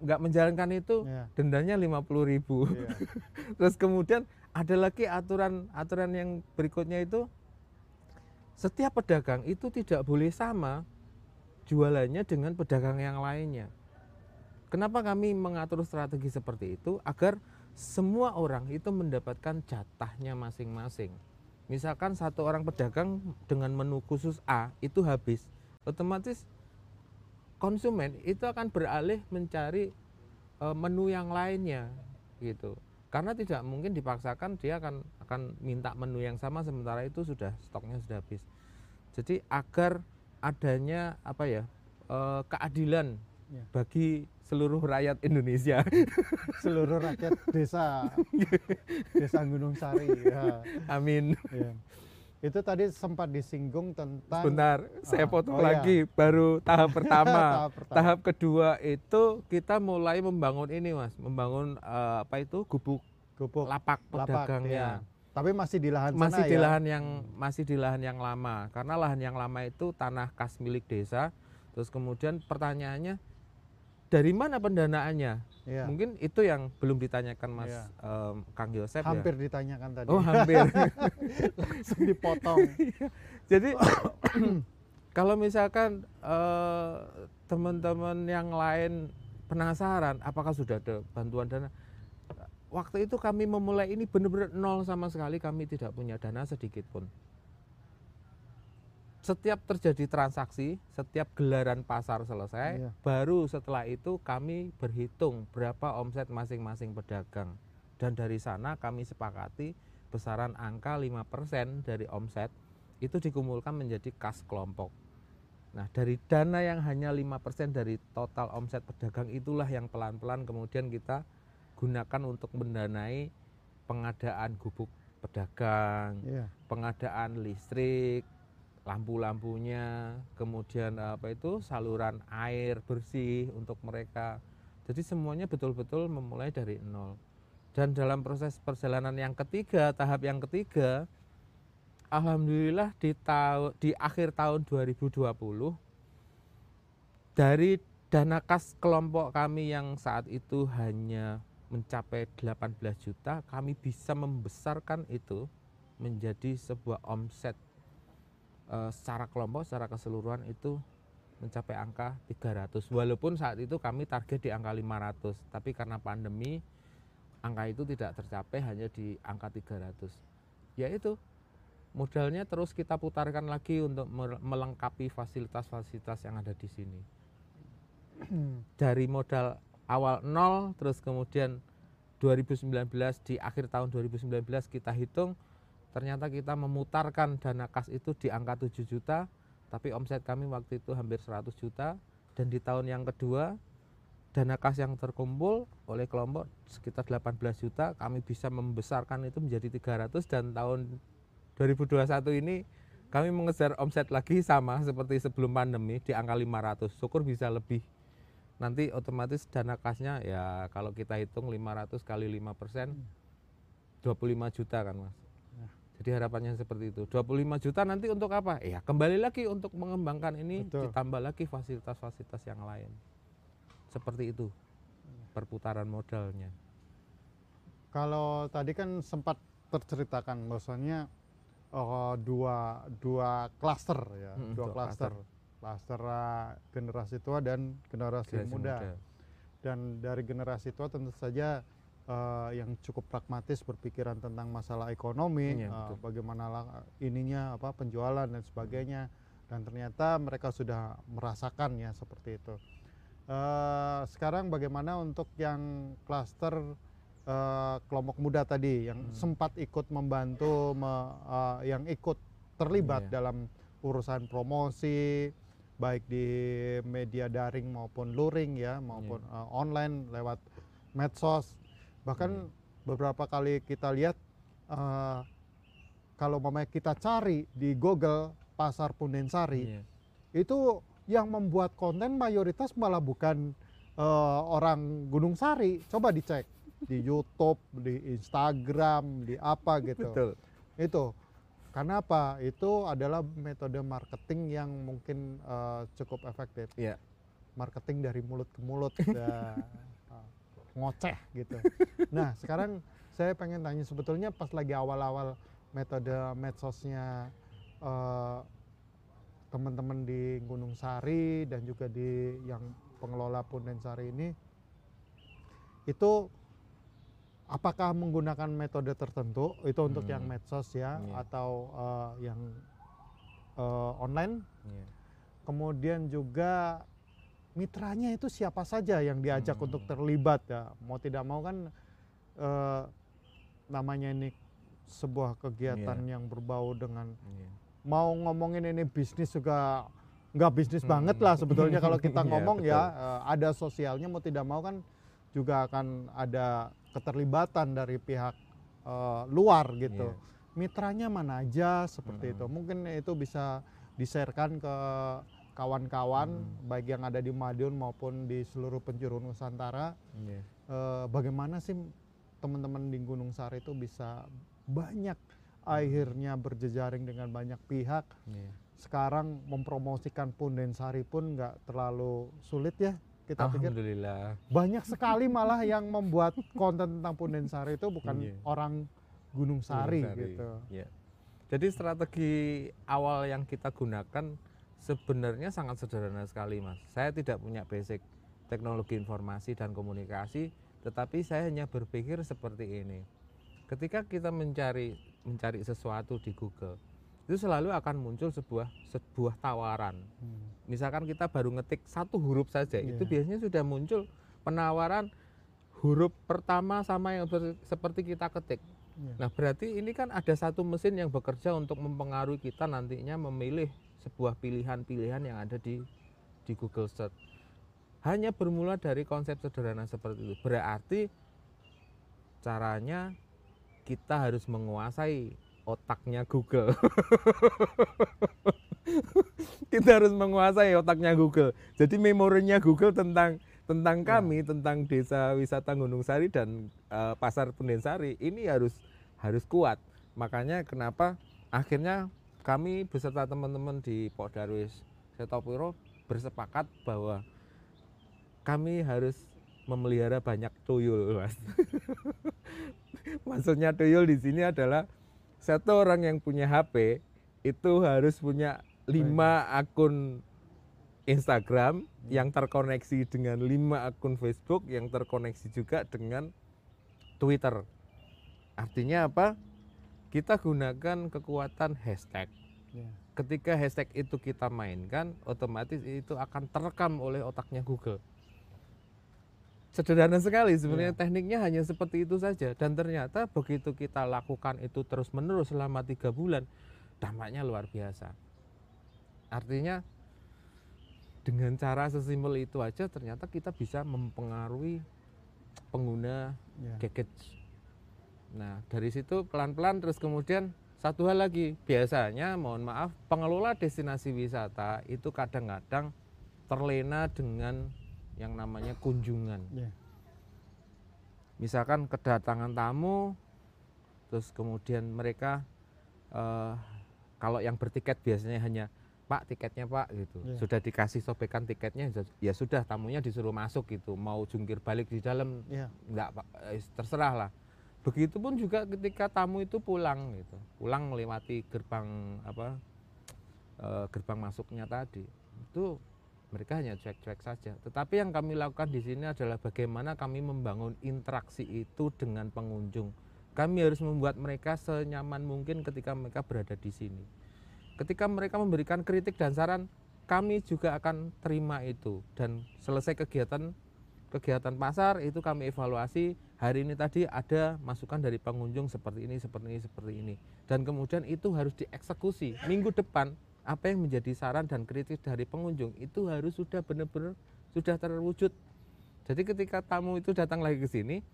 nggak menjalankan itu ya, dendanya 50 ribu. Ya. terus kemudian ada lagi aturan aturan yang berikutnya itu setiap pedagang itu tidak boleh sama jualannya dengan pedagang yang lainnya. Kenapa kami mengatur strategi seperti itu? Agar semua orang itu mendapatkan jatahnya masing-masing. Misalkan satu orang pedagang dengan menu khusus A itu habis. Otomatis konsumen itu akan beralih mencari eh, menu yang lainnya gitu. Karena tidak mungkin dipaksakan dia akan akan minta menu yang sama sementara itu sudah stoknya sudah habis jadi agar adanya apa ya eh, keadilan Ya. bagi seluruh rakyat Indonesia seluruh rakyat desa desa Gunung Sari ya, amin ya. itu tadi sempat disinggung tentang sebentar Ah, saya potong oh iya. lagi baru tahap pertama tahap pertama. tahap kedua itu kita mulai membangun ini mas membangun eh, apa itu gubuk gubuk lapak lapak, pedagangnya ya. Tapi masih di lahan masih sana di ya? lahan yang masih di lahan yang lama. Karena lahan yang lama itu tanah kas milik desa. Terus kemudian pertanyaannya dari mana pendanaannya? Ya. mungkin itu yang belum ditanyakan mas Iya. em, Kang Yosep hampir ya ditanyakan tadi. Oh hampir. Langsung dipotong. Jadi kalau misalkan eh, teman-teman yang lain penasaran apakah sudah ada bantuan dana waktu itu kami memulai ini benar-benar nol sama sekali kami tidak punya dana sedikit pun setiap terjadi transaksi setiap gelaran pasar selesai Iya. baru setelah itu kami berhitung berapa omset masing-masing pedagang dan dari sana kami sepakati besaran angka 5% dari omset itu dikumpulkan menjadi kas kelompok. Nah, dari dana yang hanya 5% dari total omset pedagang itulah yang pelan-pelan kemudian kita gunakan untuk mendanai pengadaan gubuk pedagang, Iya. pengadaan listrik, lampu-lampunya, kemudian apa itu saluran air bersih untuk mereka. Jadi semuanya betul-betul memulai dari nol. Dan dalam proses perjalanan yang ketiga, tahap yang ketiga, alhamdulillah di tahun di akhir tahun 2020 dari dana kas kelompok kami yang saat itu hanya mencapai 18 juta, kami bisa membesarkan itu menjadi sebuah omset eh, secara kelompok secara keseluruhan itu mencapai angka 300 walaupun saat itu kami target di angka 500 tapi karena pandemi angka itu tidak tercapai hanya di angka 300 yaitu modalnya terus kita putarkan lagi untuk mel- melengkapi fasilitas-fasilitas yang ada di sini. Dari modal awal nol terus kemudian 2019 di akhir tahun 2019 kita hitung ternyata kita memutarkan dana kas itu di angka 7 juta tapi omset kami waktu itu hampir 100 juta. Dan di tahun yang kedua dana kas yang terkumpul oleh kelompok sekitar 18 juta kami bisa membesarkan itu menjadi 300 dan tahun 2021 ini kami mengejar omset lagi sama seperti sebelum pandemi di angka 500 syukur bisa lebih nanti otomatis dana kasnya ya kalau kita hitung 500 kali 5 persen 25 juta kan mas. Jadi harapannya seperti itu. 25 juta nanti untuk apa? Ya kembali lagi untuk mengembangkan ini Betul. ditambah lagi fasilitas-fasilitas yang lain. Seperti itu perputaran modalnya. Kalau tadi kan sempat terceritakan bahwasanya eh, dua dua klaster ya, dua dua klaster. Klaster eh, generasi tua dan generasi, Generasi muda. Dan dari generasi tua tentu saja eh, yang cukup pragmatis berpikiran tentang masalah ekonomi, Iya, eh, betul. bagaimana lang- ininya apa penjualan dan sebagainya. Dan ternyata mereka sudah merasakan ya seperti itu. Eh, sekarang bagaimana untuk yang klaster eh, kelompok muda tadi yang Hmm. sempat ikut membantu me- eh, yang ikut terlibat Iya. dalam urusan promosi baik di media daring maupun luring ya maupun Iya. eh, online lewat medsos bahkan beberapa kali kita lihat eh, kalau mamanya kita cari di Google pasar Pundensari Iya. itu yang membuat konten mayoritas malah bukan eh, orang Gunung Sari. Coba dicek di YouTube, di Instagram, di apa gitu. betul Itu karena apa? Itu adalah metode marketing yang mungkin eh, cukup efektif. Iya. Marketing dari mulut ke mulut, ya, eh, ngoceh gitu. Nah sekarang saya pengen tanya sebetulnya pas lagi awal-awal metode medsosnya eh, teman-teman di Gunung Sari dan juga di yang pengelola Punden Sari ini itu apakah menggunakan metode tertentu itu untuk Hmm. yang medsos ya Iya. atau eh, yang eh, online Iya. kemudian juga mitranya itu siapa saja yang diajak Hmm. untuk terlibat ya mau tidak mau kan eh, namanya ini sebuah kegiatan Iya. yang berbau dengan Iya. mau ngomongin ini bisnis juga nggak bisnis Hmm. banget lah sebetulnya kalau kita Iya, ngomong ya betul. eh, ada sosialnya mau tidak mau kan juga akan ada keterlibatan dari pihak eh, luar gitu Iya. mitranya mana aja seperti Mm-mm. itu mungkin itu bisa di-sharekan ke kawan-kawan Hmm. baik yang ada di Madiun maupun di seluruh penjuru Nusantara Iya. eh, bagaimana sih teman-teman di Gunung Sari itu bisa banyak akhirnya berjejaring dengan banyak pihak Iya. sekarang mempromosikan Punden Sari pun nggak terlalu sulit ya kita pikir banyak sekali malah yang membuat konten tentang Punden Sari itu bukan Iya. orang Gunung Sari, Gunung gitu Iya. Jadi strategi awal yang kita gunakan sebenarnya sangat sederhana sekali, Mas. Saya tidak punya basic teknologi informasi dan komunikasi, tetapi saya hanya berpikir seperti ini. Ketika kita mencari mencari sesuatu di Google, itu selalu akan muncul sebuah sebuah tawaran. Hmm. Misalkan kita baru ngetik satu huruf saja, itu Iya. biasanya sudah muncul penawaran huruf pertama sama yang ber- seperti kita ketik. Iya. Nah, berarti ini kan ada satu mesin yang bekerja untuk mempengaruhi kita nantinya memilih sebuah pilihan-pilihan yang ada di di Google Search. Hanya bermula dari konsep sederhana seperti itu. Berarti caranya kita harus menguasai otaknya Google. kita harus menguasai otaknya Google. Jadi memorinya Google tentang tentang kami, tentang desa wisata Gunung Sari dan eh, pasar Pendensari ini harus harus kuat. Makanya kenapa akhirnya kami beserta teman-teman di Pokdarwis Setopiro bersepakat bahwa kami harus memelihara banyak tuyul, Mas. Maksudnya tuyul di sini adalah satu orang yang punya HP itu harus punya lima akun Instagram yang terkoneksi dengan lima akun Facebook yang terkoneksi juga dengan Twitter. Artinya apa? Kita gunakan kekuatan hashtag. Ya. Ketika hashtag itu kita mainkan, otomatis itu akan terekam oleh otaknya Google. Sederhana sekali sebenarnya Iya. tekniknya hanya seperti itu saja dan ternyata begitu kita lakukan itu terus menerus selama tiga bulan dampaknya luar biasa. Artinya dengan cara sesimpel itu aja ternyata kita bisa mempengaruhi pengguna Ya. gadget. Nah dari situ pelan-pelan terus kemudian satu hal lagi biasanya mohon maaf pengelola destinasi wisata itu kadang-kadang terlena dengan yang namanya kunjungan. Ya. Misalkan kedatangan tamu, terus kemudian mereka eh, kalau yang bertiket biasanya hanya Pak tiketnya Pak gitu, Iya. sudah dikasih sobekan tiketnya ya sudah tamunya disuruh masuk gitu, mau jungkir balik di dalam Ya. enggak Pak, eh, terserah lah. Begitupun juga ketika tamu itu pulang gitu, pulang melewati gerbang apa eh, gerbang masuknya tadi itu mereka hanya cuek-cuek saja. Tetapi yang kami lakukan di sini adalah bagaimana kami membangun interaksi itu dengan pengunjung. Kami harus membuat mereka senyaman mungkin ketika mereka berada di sini. Ketika mereka memberikan kritik dan saran, kami juga akan terima itu dan selesai kegiatan kegiatan pasar itu kami evaluasi hari ini tadi ada masukan dari pengunjung seperti ini seperti ini seperti ini dan kemudian itu harus dieksekusi minggu depan apa yang menjadi saran dan kritik dari pengunjung itu harus sudah benar-benar sudah terwujud jadi ketika tamu itu datang lagi ke sini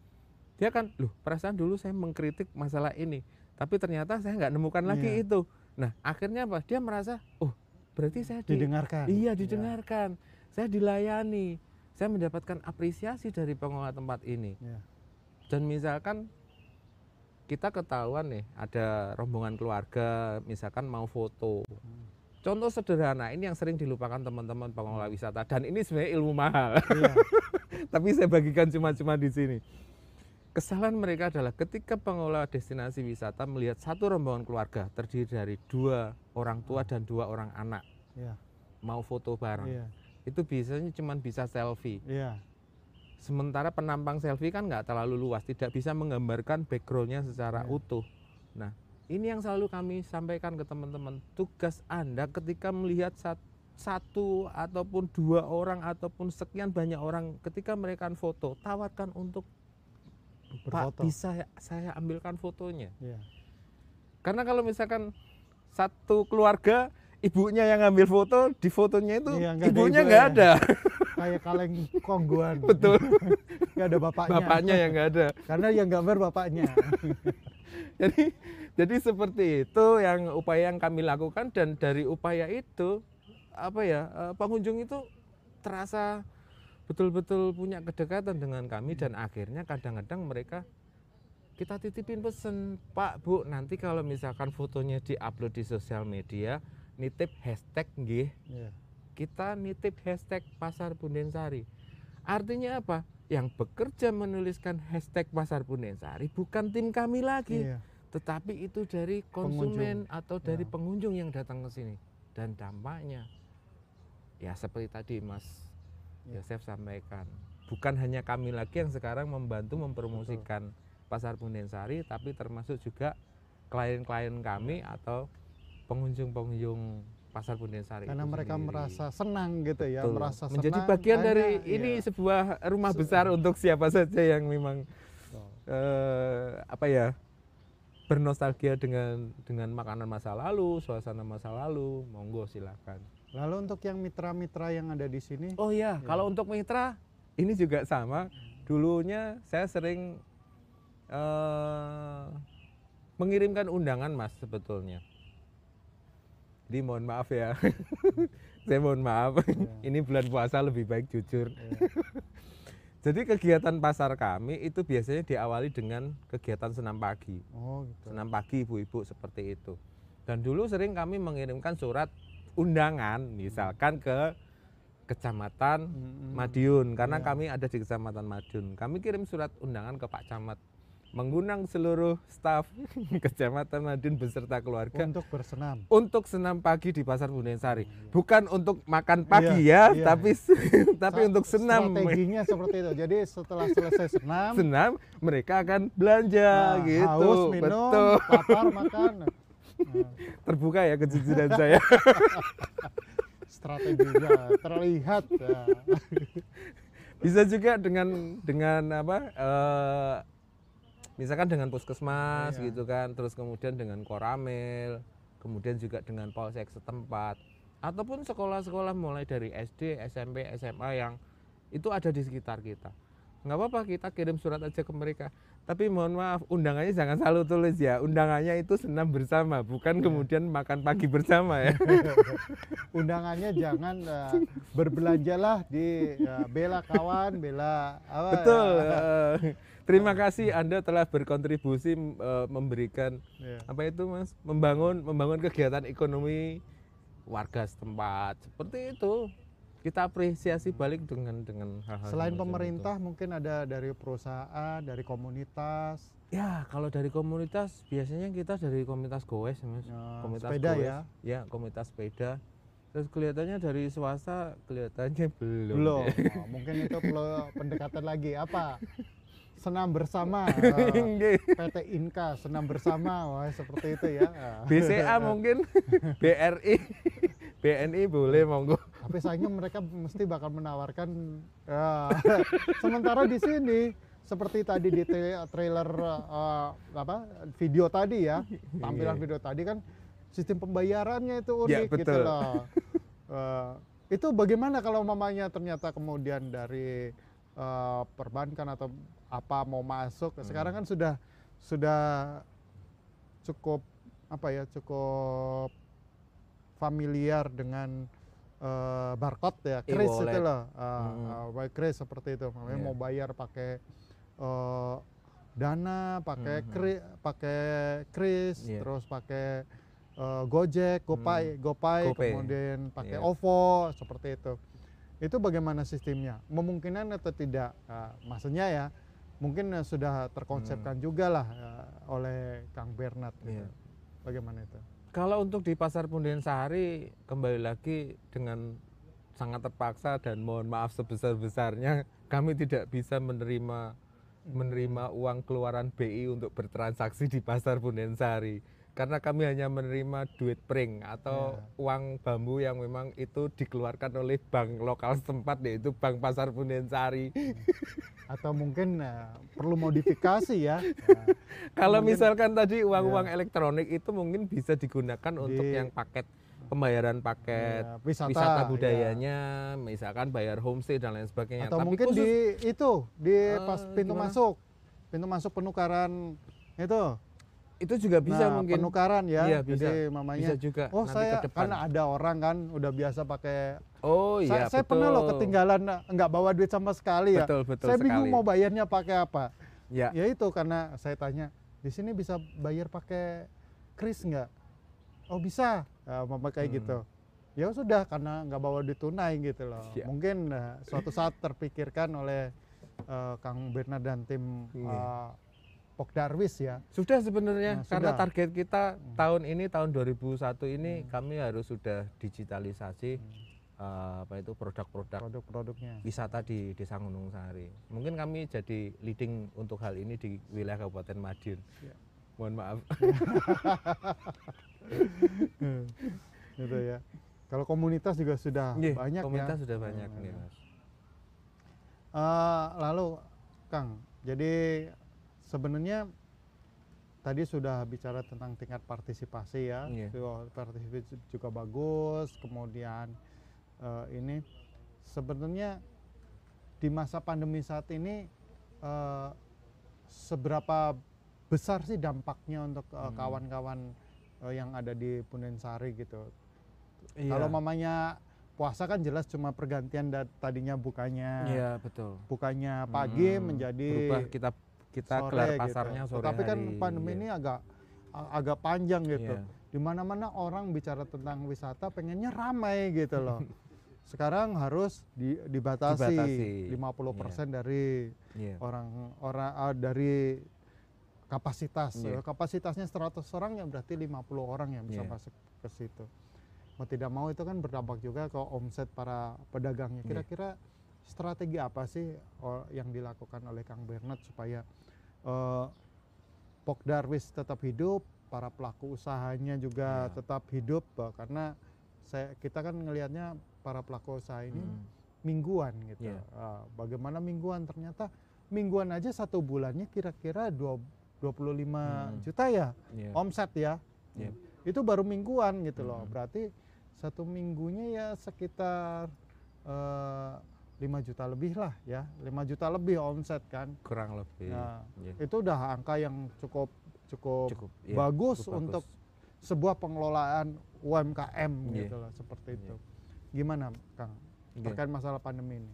dia kan loh perasaan dulu saya mengkritik masalah ini tapi ternyata saya nggak nemukan lagi Iya. itu nah akhirnya apa dia merasa oh berarti saya di- Didengarkan. Iya Ya. didengarkan. Saya dilayani. Saya mendapatkan apresiasi dari pengelola tempat ini. Ya. Dan misalkan kita ketahuan nih ada rombongan keluarga, misalkan mau foto. Contoh sederhana ini yang sering dilupakan teman-teman pengelola wisata dan ini sebenarnya ilmu mahal. Iya. Tapi saya bagikan cuma-cuma di sini. Kesalahan mereka adalah ketika pengelola destinasi wisata melihat satu rombongan keluarga terdiri dari dua orang tua dan dua orang anak Iya. mau foto bareng Iya. itu biasanya cuma bisa selfie. Iya. Sementara penampang selfie kan nggak terlalu luas, tidak bisa menggambarkan backgroundnya secara Iya. utuh. Nah, ini yang selalu kami sampaikan ke teman-teman. Tugas Anda ketika melihat sat- satu ataupun dua orang ataupun sekian banyak orang ketika mereka foto, tawarkan untuk Pak Berfoto. bisa ya- saya ambilkan fotonya. Iya. Karena kalau misalkan satu keluarga ibunya yang ngambil foto, di fotonya itu Iya, nggak ada ibunya ibu nggak ya. ada. Kayak kaleng kongguan. Betul. Nggak ada bapaknya. Bapaknya yang nggak ada. Karena yang gambar bapaknya. jadi jadi seperti itu yang upaya yang kami lakukan dan dari upaya itu apa ya eh, pengunjung itu terasa betul-betul punya kedekatan dengan kami dan akhirnya kadang-kadang mereka kita titipin pesen Pak Bu nanti kalau misalkan fotonya diupload di sosial media nitip hashtag nggih Iya. kita nitip hashtag pasar Bundensari artinya apa yang bekerja menuliskan hashtag pasar Bundensari bukan tim kami lagi Iya. Tetapi itu dari konsumen atau dari Ya. pengunjung yang datang ke sini dan dampaknya ya seperti tadi Mas Ya. Yosef sampaikan bukan hanya kami lagi yang sekarang membantu mempromosikan pasar Bundensari tapi termasuk juga klien-klien kami atau pengunjung-pengunjung pasar Bundensari Karena itu mereka sendiri. merasa senang gitu ya, Betul. merasa menjadi senang, bagian hanya- dari iya. ini sebuah rumah Se- besar untuk siapa saja yang memang Betul. eh, apa ya bernostalgia dengan dengan makanan masa lalu, suasana masa lalu, monggo silakan. Lalu untuk yang mitra-mitra yang ada di sini, Oh ya, kalau untuk mitra ini juga sama. Dulunya saya sering eh, mengirimkan undangan mas sebetulnya. Jadi mohon maaf ya, saya mohon maaf. Ya. ini bulan puasa lebih baik jujur. ya, Jadi kegiatan pasar kami itu biasanya diawali dengan kegiatan senam pagi. oh gitu. senam pagi ibu-ibu seperti itu. Dan dulu sering kami mengirimkan surat undangan misalkan ke kecamatan. Madiun karena Iya. kami ada di kecamatan Madiun. Kami kirim surat undangan ke Pak Camat. Mengundang seluruh staf Kecamatan Madiun beserta keluarga Untuk bersenam. untuk senam pagi di Pasar Bundesari. Bukan untuk makan pagi ya, iya. tapi tapi Sa- untuk senam. Strateginya seperti itu. Jadi setelah selesai senam, Senam mereka akan belanja nah, gitu. haus minum, Betul. lapar makan. Nah, Terbuka ya kejujuran saya. strateginya terlihat. ya. Bisa juga dengan dengan apa? eh, misalkan dengan puskesmas Iya. gitu kan, terus kemudian dengan koramil, kemudian juga dengan polsek setempat, ataupun sekolah-sekolah mulai dari SD, SMP, SMA yang itu ada di sekitar kita. Nggak apa-apa kita kirim surat aja ke mereka. Tapi mohon maaf, undangannya jangan selalu tulis ya. Undangannya itu senam bersama, bukan Iya. kemudian makan pagi bersama ya. Undangannya jangan eh, berbelanjalah di eh, bela kawan, bela apa? Betul. ya. eh, terima kasih Anda telah berkontribusi eh, memberikan Iya. apa itu Mas? Membangun membangun kegiatan ekonomi warga setempat. Seperti itu. Kita apresiasi balik dengan dengan hal-hal Selain pemerintah mungkin ada dari perusahaan, dari komunitas, itu. Ya, kalau dari komunitas biasanya kita dari komunitas goes, Mas. ya, komunitas sepeda goes. ya. Ya, komunitas sepeda. Terus kelihatannya dari swasta kelihatannya belum. Belum. Oh, mungkin itu perlu pendekatan lagi apa? Senam bersama. eh, PT Inka senam bersama, wah seperti itu ya. BCA mungkin BRI BNI boleh monggo Tapi sayangnya mereka mesti bakal menawarkan. ya. sementara di sini seperti tadi di tra- trailer eh, apa video tadi ya, tampilan Iya. video tadi kan sistem pembayarannya itu Ya, unik gitu betul. loh. Eh, itu bagaimana kalau mamanya ternyata kemudian dari eh, perbankan atau apa mau masuk Hmm. sekarang kan sudah sudah cukup apa ya cukup familiar dengan eh, barcode ya kris itu E-wallet. loh uh, Hmm. uh, kris seperti itu Makanya Iya. mau bayar pakai eh, dana pakai Mhm. kri pakai kris Iya. terus pakai eh, gojek gopay gopay GoPay. kemudian pakai Iya. ovo seperti itu itu bagaimana sistemnya memungkinkan atau tidak Nah, maksudnya ya mungkin eh, sudah terkonsepkan juga lah eh, oleh Kang Bernard gitu. Iya. bagaimana itu Kalau untuk di Pasar Punden Sari kembali lagi dengan sangat terpaksa dan mohon maaf sebesar-besarnya kami tidak bisa menerima menerima uang keluaran BI untuk bertransaksi di Pasar Punden Sari karena kami hanya menerima duit pring atau uang bambu yang memang itu dikeluarkan oleh bank lokal setempat yaitu Bank Pasar Punden Sari. Atau mungkin eh, perlu modifikasi ya Nah, Kalau Mungkin- misalkan tadi uang-uang elektronik itu mungkin bisa digunakan untuk Di- yang paket pembayaran paket ya, wisata, wisata ya. budayanya, misalkan bayar homestay dan lain sebagainya. atau Tapi mungkin khusus- di itu di Eh, pas pintu gimana? masuk pintu masuk penukaran itu itu juga bisa Nah, mungkin penukaran ya Iya, bisa. jadi mamanya bisa juga oh nanti saya ke depan. karena ada orang kan udah biasa pakai oh saya, iya saya betul. pernah loh ketinggalan nggak bawa duit sama sekali ya Betul betul saya sekali. bingung mau bayarnya pakai apa Ya. ya itu karena saya tanya di sini bisa bayar pakai kris nggak oh bisa ya, mama kayak Hmm. gitu ya sudah karena nggak bawa duit tunai gitu loh Ya. mungkin eh, suatu saat terpikirkan oleh eh, Kang Bernard dan tim Iya. Pok Darwis ya Sudah sebenarnya Nah, karena sudah. Hmm. target kita tahun ini tahun 2001 ini kami harus sudah digitalisasi eh, apa itu produk-produk produk-produknya wisata di Desa Gunung Sari. Mungkin kami jadi leading untuk hal ini di wilayah Kabupaten Madiun. Ya. Mohon maaf. gitu ya kalau komunitas juga sudah Iya, banyak komunitas ya sudah banyak Hmm. nih, Mas. Eh, lalu Kang jadi sebenarnya tadi sudah bicara tentang tingkat partisipasi ya. Tuh, partisipasi juga bagus kemudian eh, ini sebenarnya di masa pandemi saat ini eh, seberapa besar sih dampaknya untuk eh, Hmm. kawan-kawan eh, yang ada di Pundensari gitu Iya. kalau mamanya puasa kan jelas cuma pergantian da- tadinya bukanya Iya, betul. bukanya pagi Hmm, menjadi berubah kita kita sore gelar gitu. pasarnya sore Tapi kan pandemi Iya. ini agak a- agak panjang gitu. Iya. Di mana-mana orang bicara tentang wisata pengennya ramai gitu loh. Sekarang harus di- dibatasi, Dibatasi. 50% dari Iya. orang orang ah, dari kapasitas. Iya. Eh, Kapasitasnya 100 orang ya berarti 50 orang yang bisa Iya. masuk ke situ. Mau tidak mau itu kan berdampak juga ke omset para pedagangnya. Iya. Kira-kira strategi apa sih oh, yang dilakukan oleh Kang Bernard supaya eh, Pok Darwis tetap hidup, para pelaku usahanya juga Iya. tetap hidup karena saya kita kan ngelihatnya para pelaku usaha ini Hmm. mingguan gitu. Iya. Ah, bagaimana mingguan? Ternyata mingguan aja satu bulannya kira-kira dua- 25 Hmm. juta ya Iya. omset ya. Iya. Itu baru mingguan gitu loh. Hmm. Berarti satu minggunya ya sekitar eh, 5 juta lebih lah ya. 5 juta lebih omset kan. kurang lebih Nah, Iya. Itu udah angka yang cukup cukup, cukup iya, bagus cukup untuk sebuah pengelolaan UMKM Iya. gitu loh seperti Iya. itu. Gimana Kang Iya. terkait masalah pandemi ini?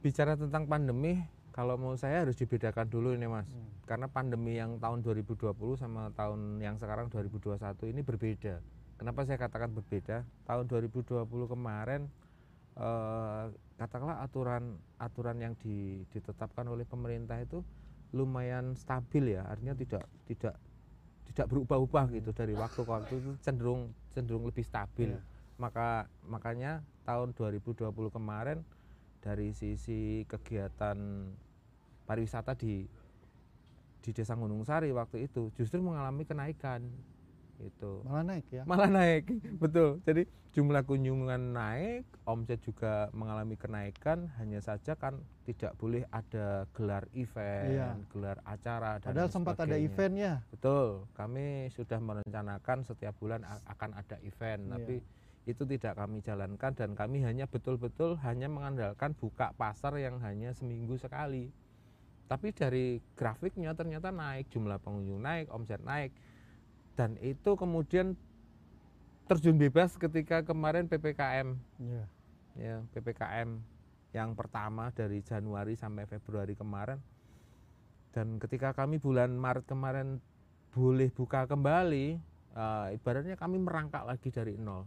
bicara tentang pandemi kalau mau saya harus dibedakan dulu ini mas Hmm. karena pandemi yang tahun 2020 sama tahun yang sekarang 2021 ini berbeda. Kenapa saya katakan berbeda? Tahun 2020 kemarin eh, katakanlah aturan aturan yang di- ditetapkan oleh pemerintah itu lumayan stabil ya, artinya tidak tidak tidak berubah-ubah gitu dari waktu ke waktu itu cenderung cenderung lebih stabil. Iya. Maka makanya tahun 2020 kemarin dari sisi kegiatan pariwisata di di Desa Gunung Sari waktu itu justru mengalami kenaikan itu Malah naik ya. malah naik betul jadi jumlah kunjungan naik omset juga mengalami kenaikan hanya saja kan tidak boleh ada gelar event Iya. gelar acara dan Padahal sempat ada sebagainya. eventnya. Betul, kami sudah merencanakan setiap bulan akan ada event, Iya. tapi itu tidak kami jalankan dan kami hanya betul-betul hanya mengandalkan buka pasar yang hanya seminggu sekali. Tapi dari grafiknya ternyata naik, jumlah pengunjung naik, omset naik, dan itu kemudian terjun bebas ketika kemarin ppkm, Iya. ya ppkm yang pertama dari Januari sampai Februari kemarin. Dan ketika kami bulan Maret kemarin boleh buka kembali eh, ibaratnya kami merangkak lagi dari nol.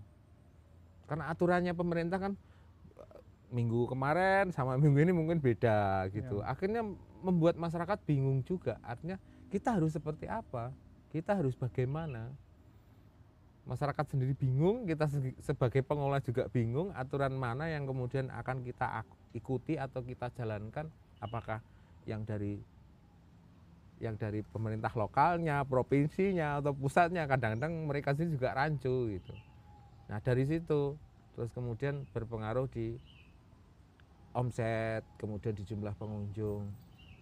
Karena aturannya pemerintah kan eh, minggu kemarin sama minggu ini mungkin beda gitu. Ya. akhirnya membuat masyarakat bingung juga. Artinya kita harus seperti apa kita harus bagaimana masyarakat sendiri bingung, kita sebagai pengelola juga bingung aturan mana yang kemudian akan kita ikuti atau kita jalankan, apakah yang dari yang dari pemerintah lokalnya, provinsinya atau pusatnya, kadang-kadang mereka sendiri juga rancu gitu. Nah dari situ terus kemudian berpengaruh di omset, kemudian di jumlah pengunjung.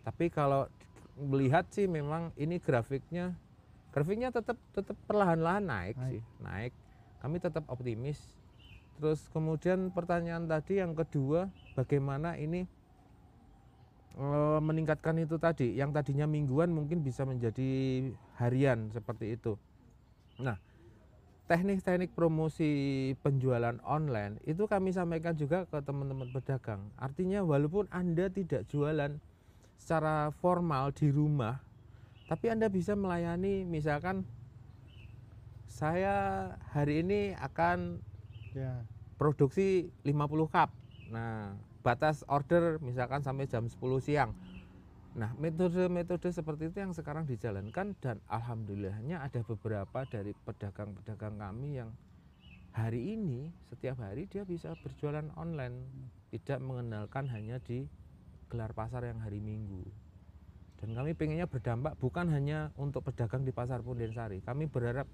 Tapi kalau melihat sih memang ini grafiknya grafiknya tetap tetap perlahan-lahan naik, Naik. sih, naik. Kami tetap optimis. Terus kemudian pertanyaan tadi yang kedua, bagaimana ini eh, meningkatkan itu tadi, yang tadinya mingguan mungkin bisa menjadi harian seperti itu. Nah, teknik-teknik promosi penjualan online itu kami sampaikan juga ke teman-teman pedagang. Artinya walaupun Anda tidak jualan secara formal di rumah, tapi Anda bisa melayani misalkan saya hari ini akan Ya. produksi 50 cup. Nah, batas order misalkan sampai jam 10 siang. Nah, metode-metode seperti itu yang sekarang dijalankan dan alhamdulillahnya ada beberapa dari pedagang-pedagang kami yang hari ini setiap hari dia bisa berjualan online, tidak mengenalkan hanya di gelar pasar yang hari Minggu. Dan kami pengennya berdampak bukan hanya untuk pedagang di pasar Pundensari. Kami berharap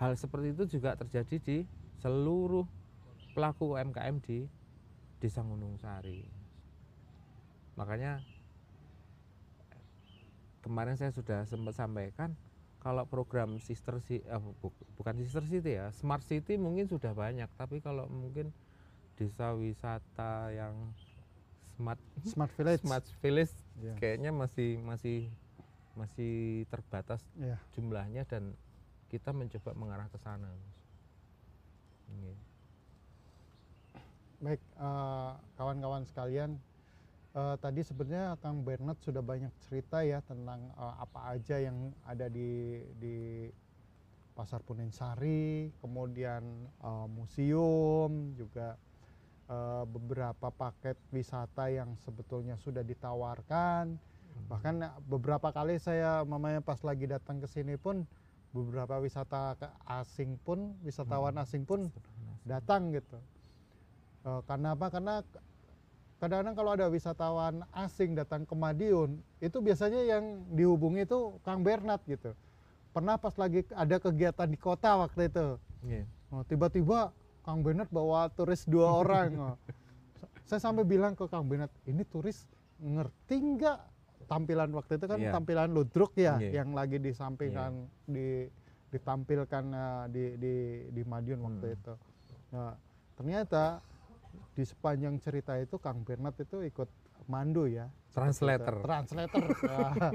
hal seperti itu juga terjadi di seluruh pelaku UMKM di Desa Gunung Sari. Makanya kemarin saya sudah sempat sampaikan kalau program sister si eh, bu- bukan sister city ya, smart city mungkin sudah banyak, tapi kalau mungkin desa wisata yang smart Smart Village. smart village Ya. kayaknya masih masih masih terbatas Ya. jumlahnya dan kita mencoba mengarah ke sana. Iya. Baik, eh, kawan-kawan sekalian, eh, tadi sebenarnya Kang Bernard sudah banyak cerita ya tentang eh, apa aja yang ada di di Pasar Pundensari, kemudian eh, museum, juga eh, beberapa paket wisata yang sebetulnya sudah ditawarkan. Bahkan beberapa kali saya mamanya pas lagi datang ke sini pun beberapa wisata ke- asing pun wisatawan asing pun datang gitu. Eh, karena apa? Karena kadang-kadang kalau ada wisatawan asing datang ke Madiun, itu biasanya yang dihubungi itu Kang Bernard gitu. Pernah pas lagi ada kegiatan di kota waktu itu, Iya. oh, tiba-tiba Kang Bernard bawa turis dua orang. oh. Saya sampai bilang ke Kang Bernard, ini turis ngerti nggak tampilan waktu itu kan Iya. tampilan ludruk ya, Iya. yang lagi disampingkan di ditampilkan eh, di di di Madiun waktu Hmm. itu. Nah, ternyata di sepanjang cerita itu Kang Bernard itu ikut mandu ya. Translator. Translator. ah,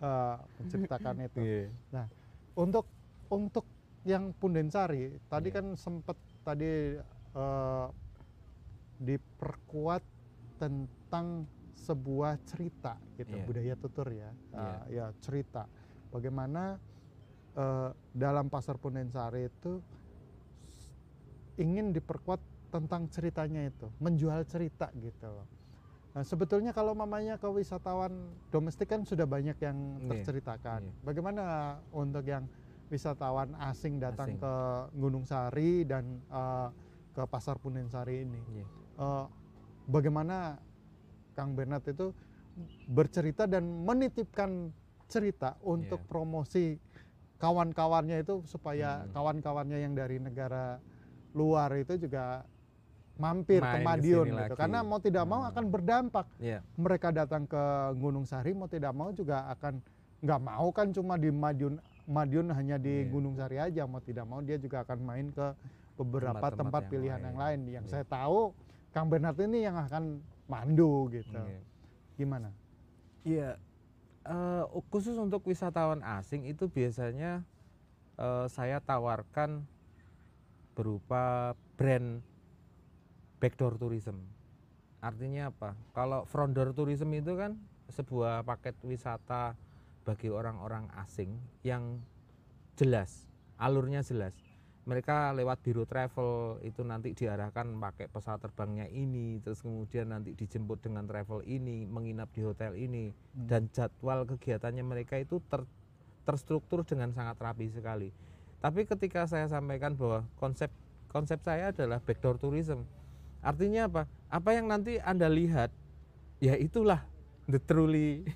ah, menceritakan itu. Iya. Untuk untuk yang Pundensari tadi Iya. kan sempat tadi eh, diperkuat tentang sebuah cerita gitu Iya. budaya tutur ya Iya. Ah, ya cerita bagaimana eh, dalam pasar Pundensari itu ingin diperkuat tentang ceritanya itu menjual cerita gitu loh Nah, sebetulnya kalau mamanya ke wisatawan domestik kan sudah banyak yang Iya, terceritakan. iya. Bagaimana untuk yang wisatawan asing datang Asing. ke Gunung Sari dan eh, ke Pasar Pundensari ini? Iya. Eh, bagaimana Kang Bernard itu bercerita dan menitipkan cerita untuk Iya. promosi kawan-kawannya itu supaya Hmm. kawan-kawannya yang dari negara luar itu juga mampir ke Main Madiun ke sini gitu. lagi. Karena mau tidak mau Hmm. akan berdampak. Iya. Mereka datang ke Gunung Sari mau tidak mau juga akan nggak mau kan cuma di Madiun Madiun hanya di Iya. Gunung Sari aja mau tidak mau dia juga akan main ke beberapa Tempat-tempat tempat yang pilihan yang lain lain. yang Iya. saya tahu Kang Bernard ini yang akan mandu gitu. Iya. Gimana? Iya, eh, khusus untuk wisatawan asing itu biasanya eh, saya tawarkan berupa brand backdoor tourism. Artinya apa? Kalau front door tourism itu kan sebuah paket wisata bagi orang-orang asing yang jelas, alurnya jelas. Mereka lewat biro travel itu nanti diarahkan pakai pesawat terbangnya ini, terus kemudian nanti dijemput dengan travel ini, menginap di hotel ini, Hmm. dan jadwal kegiatannya mereka itu ter- terstruktur dengan sangat rapi sekali. Tapi ketika saya sampaikan bahwa konsep konsep saya adalah backdoor tourism, artinya apa? Apa yang nanti anda lihat, ya itulah the truly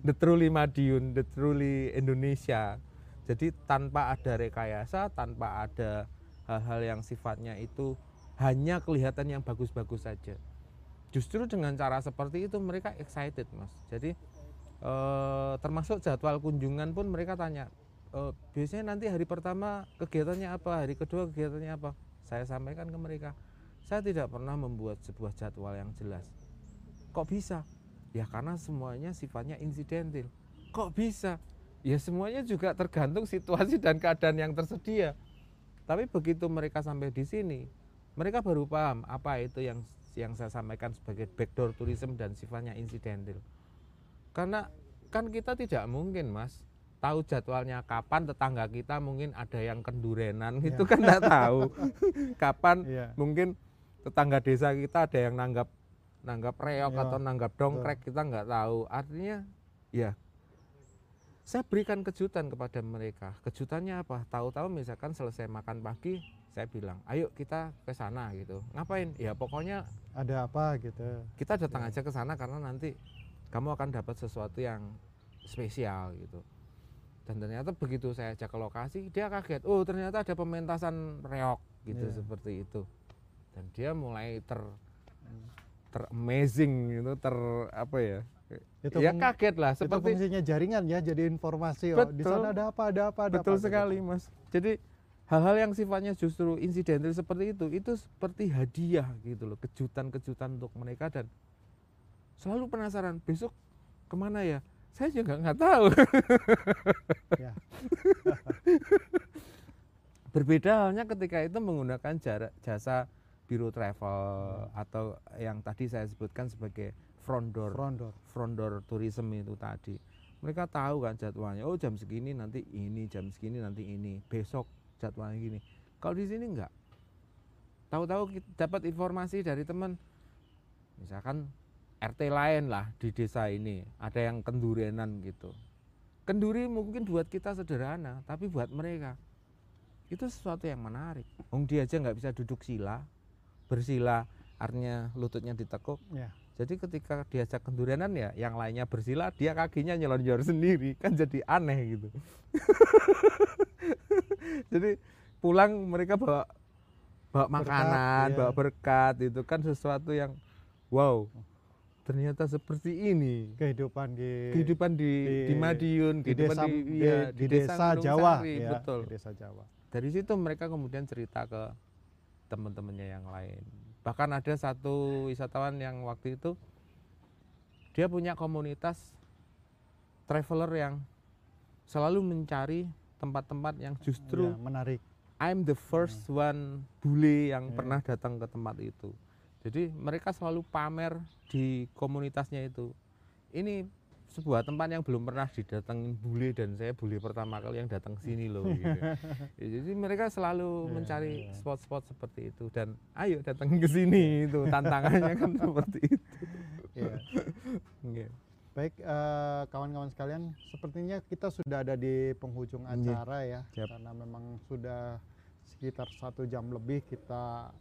the truly Madiun, the truly Indonesia. Jadi tanpa ada rekayasa, tanpa ada hal-hal yang sifatnya itu hanya kelihatan yang bagus-bagus saja. Justru dengan cara seperti itu mereka excited, Mas. Jadi eh, termasuk jadwal kunjungan pun mereka tanya, "Eh, biasanya nanti hari pertama kegiatannya apa, hari kedua kegiatannya apa? Saya sampaikan ke mereka, saya tidak pernah membuat sebuah jadwal yang jelas. Kok bisa? Ya karena semuanya sifatnya insidental. Kok bisa? Ya semuanya juga tergantung situasi dan keadaan yang tersedia. Tapi begitu mereka sampai di sini, mereka baru paham apa itu yang yang saya sampaikan sebagai backdoor tourism dan sifatnya insidental. Karena kan kita tidak mungkin, Mas, tahu jadwalnya kapan tetangga kita mungkin ada yang kendurenan itu kan nggak tahu kapan Iya. mungkin tetangga desa kita ada yang nanggap nanggap reok Iya, atau nanggap dongkrek kita nggak tahu. Artinya ya saya berikan kejutan kepada mereka. Kejutannya apa? Tahu-tahu misalkan selesai makan pagi saya bilang ayo kita ke sana gitu. Ngapain? Ya pokoknya Ada apa gitu? kita datang Ya. aja ke sana karena nanti kamu akan dapat sesuatu yang spesial gitu. Dan ternyata begitu saya ajak ke lokasi dia kaget oh ternyata ada pementasan reok gitu Iya. seperti itu. Dan dia mulai ter ter amazing gitu ter apa ya Itu ya kaget lah itu seperti fungsinya jaringan ya jadi informasi oh, di sana ada apa ada apa ada betul apa, gitu. sekali mas jadi hal-hal yang sifatnya justru insidental seperti itu itu seperti hadiah gitu loh kejutan-kejutan untuk mereka dan selalu penasaran besok ke mana ya saya juga nggak tahu Ya. berbeda halnya ketika itu menggunakan jasa biro travel Hmm. atau yang tadi saya sebutkan sebagai front door Frondor. front door tourism itu tadi. Mereka tahu kan jadwalnya oh jam segini nanti ini jam segini nanti ini besok jadwalnya gini. Kalau di sini enggak. Tahu-tahu dapat informasi dari teman misalkan RT lain lah di desa ini ada yang kendurianan gitu. Kenduri mungkin buat kita sederhana tapi buat mereka. Itu sesuatu yang menarik. Wong dia aja nggak bisa duduk sila bersila artinya lututnya ditekuk Ya. jadi ketika diajak kendurianan ya yang lainnya bersila dia kakinya nyelonjor sendiri kan jadi aneh gitu jadi pulang mereka bawa bawa Berkat, makanan iya. bawa berkat itu kan sesuatu yang wow ternyata seperti ini kehidupan di kehidupan di di, di- Madiun di kehidupan desa di, di, iya, di desa Gunung Jawa Sari, ya, betul di desa Jawa. dari situ mereka kemudian cerita ke teman-temannya yang lain bahkan ada satu wisatawan yang waktu itu dia punya komunitas traveler yang selalu mencari tempat-tempat yang justru Ya, menarik. I'm the first one bule yang Iya. pernah datang ke tempat itu. Jadi mereka selalu pamer di komunitasnya itu. Ini sebuah tempat yang belum pernah didatengin bule dan saya bule pertama kali yang datang ke sini loh. gitu. Jadi mereka selalu Iya, mencari iya. spot-spot seperti itu dan ayo datang ke sini itu tantangannya kan seperti itu. Ya. Iya. Baik eh, kawan-kawan sekalian, sepertinya kita sudah ada di penghujung Iya. acara ya, Siap. karena memang sudah sekitar satu jam lebih kita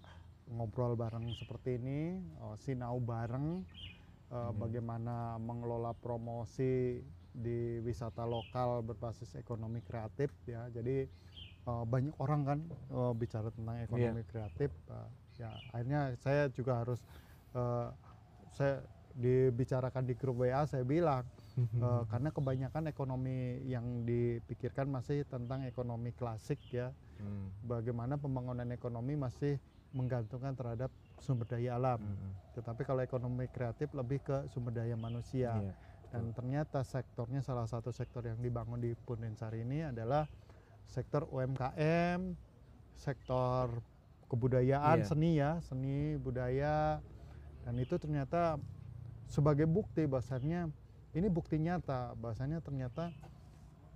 ngobrol bareng seperti ini, eh, sinau bareng eh, Hmm. bagaimana mengelola promosi di wisata lokal berbasis ekonomi kreatif ya. Jadi eh, banyak orang kan eh, bicara tentang ekonomi kreatif, eh, ya. Akhirnya saya juga harus eh, saya dibicarakan di grup WA saya bilang eh, karena kebanyakan ekonomi yang dipikirkan masih tentang ekonomi klasik ya. Hmm, bagaimana pembangunan ekonomi masih menggantungkan terhadap sumber daya alam hmm, tetapi kalau ekonomi kreatif lebih ke sumber daya manusia iya. dan ternyata sektornya salah satu sektor yang dibangun di Pundensari ini adalah sektor UMKM sektor kebudayaan Iya. seni ya seni budaya dan itu ternyata sebagai bukti bahwasannya ini bukti nyata bahwasannya ternyata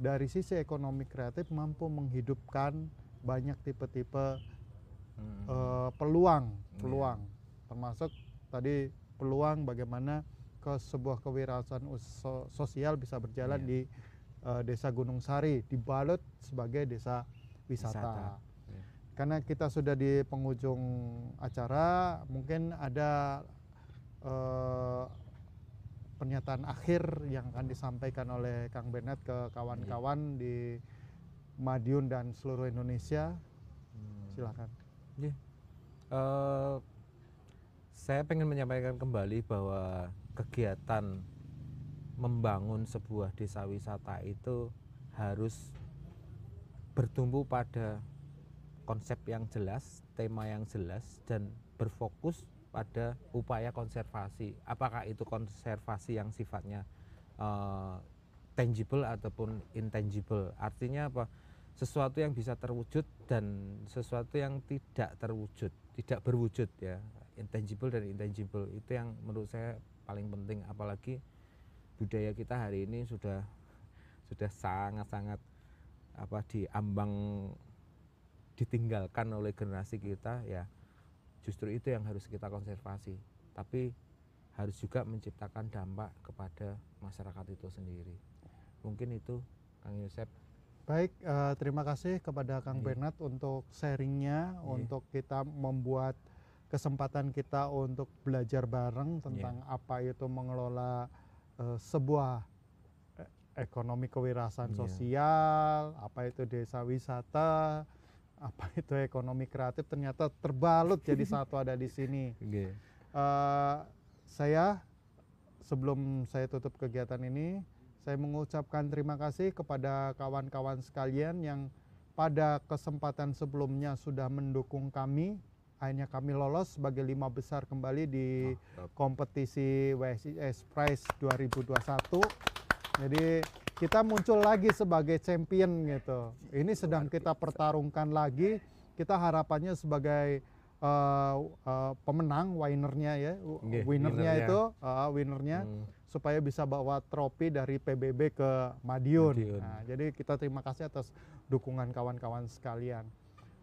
dari sisi ekonomi kreatif mampu menghidupkan banyak tipe-tipe Hmm, eh, peluang Iya. peluang termasuk tadi peluang bagaimana ke sebuah kewirausahaan us- sosial bisa berjalan Iya. di eh, desa Gunung Sari dibalut sebagai desa wisata, Wisata, iya. karena kita sudah di penghujung acara mungkin ada eh, pernyataan akhir yang akan disampaikan oleh Kang Bernard ke kawan-kawan di Madiun dan seluruh Indonesia hmm. silakan Eh, saya pengen menyampaikan kembali bahwa kegiatan membangun sebuah desa wisata itu harus bertumbuh pada konsep yang jelas, tema yang jelas, dan berfokus pada upaya konservasi. Apakah itu konservasi yang sifatnya eh, tangible ataupun intangible? Artinya apa? Sesuatu yang bisa terwujud dan sesuatu yang tidak terwujud, tidak berwujud ya. Intangible dan intangible itu yang menurut saya paling penting. Apalagi budaya kita hari ini sudah sudah sangat-sangat apa diambang ditinggalkan oleh generasi kita ya justru itu yang harus kita konservasi tapi harus juga menciptakan dampak kepada masyarakat itu sendiri mungkin itu Kang Yosep Baik, eh, terima kasih kepada Kang Iya. Bernard untuk sharingnya, Iya. untuk kita membuat kesempatan kita untuk belajar bareng tentang Iya. apa itu mengelola eh, sebuah eh, ekonomi kewirausahaan Iya. sosial, apa itu desa wisata, apa itu ekonomi kreatif, ternyata terbalut jadi satu ada di sini. Oke. Eh, saya sebelum saya tutup kegiatan ini, saya mengucapkan terima kasih kepada kawan-kawan sekalian yang pada kesempatan sebelumnya sudah mendukung kami. Akhirnya kami lolos sebagai lima besar kembali di Oh, kompetisi WSIS Prize 2021. Jadi kita muncul lagi sebagai champion gitu. Ini sedang kita pertarungkan lagi. Kita harapannya sebagai uh, uh, pemenang, winernya ya, winernya winernya. itu, uh, winernya Hmm, supaya bisa bawa trofi dari PBB ke Madiun. Madiun. Nah, jadi kita terima kasih atas dukungan kawan-kawan sekalian.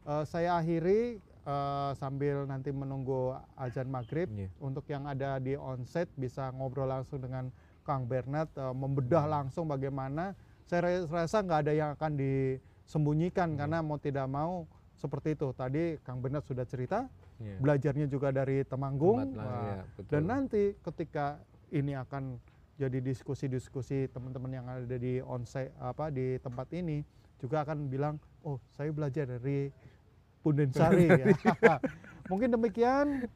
Eh, saya akhiri eh, sambil nanti menunggu azan maghrib Iya. untuk yang ada di onset bisa ngobrol langsung dengan Kang Bernard eh, membedah langsung bagaimana saya ra- rasa nggak ada yang akan disembunyikan Hmm. karena mau tidak mau seperti itu tadi Kang Bernard sudah cerita Iya. belajarnya juga dari Temanggung Tempat iya, betul. dan nanti ketika ini akan jadi diskusi-diskusi teman-teman yang ada di onsite apa di tempat ini juga akan bilang oh saya belajar dari Punden Sari ya. mungkin demikian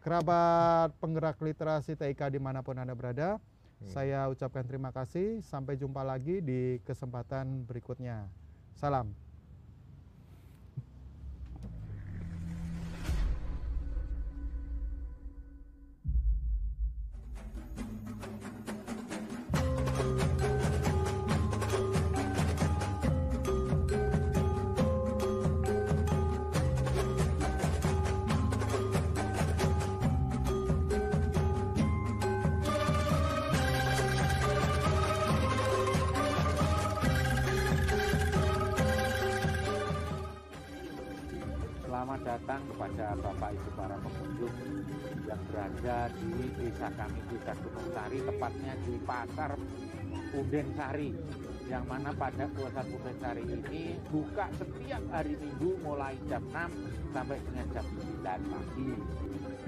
kerabat penggerak literasi TIK di mana pun anda berada Iya. saya ucapkan terima kasih sampai jumpa lagi di kesempatan berikutnya salam Punden Sari. Yang mana pada puasa Punden Sari ini buka setiap hari Minggu mulai jam 6 sampai dengan jam 9 pagi.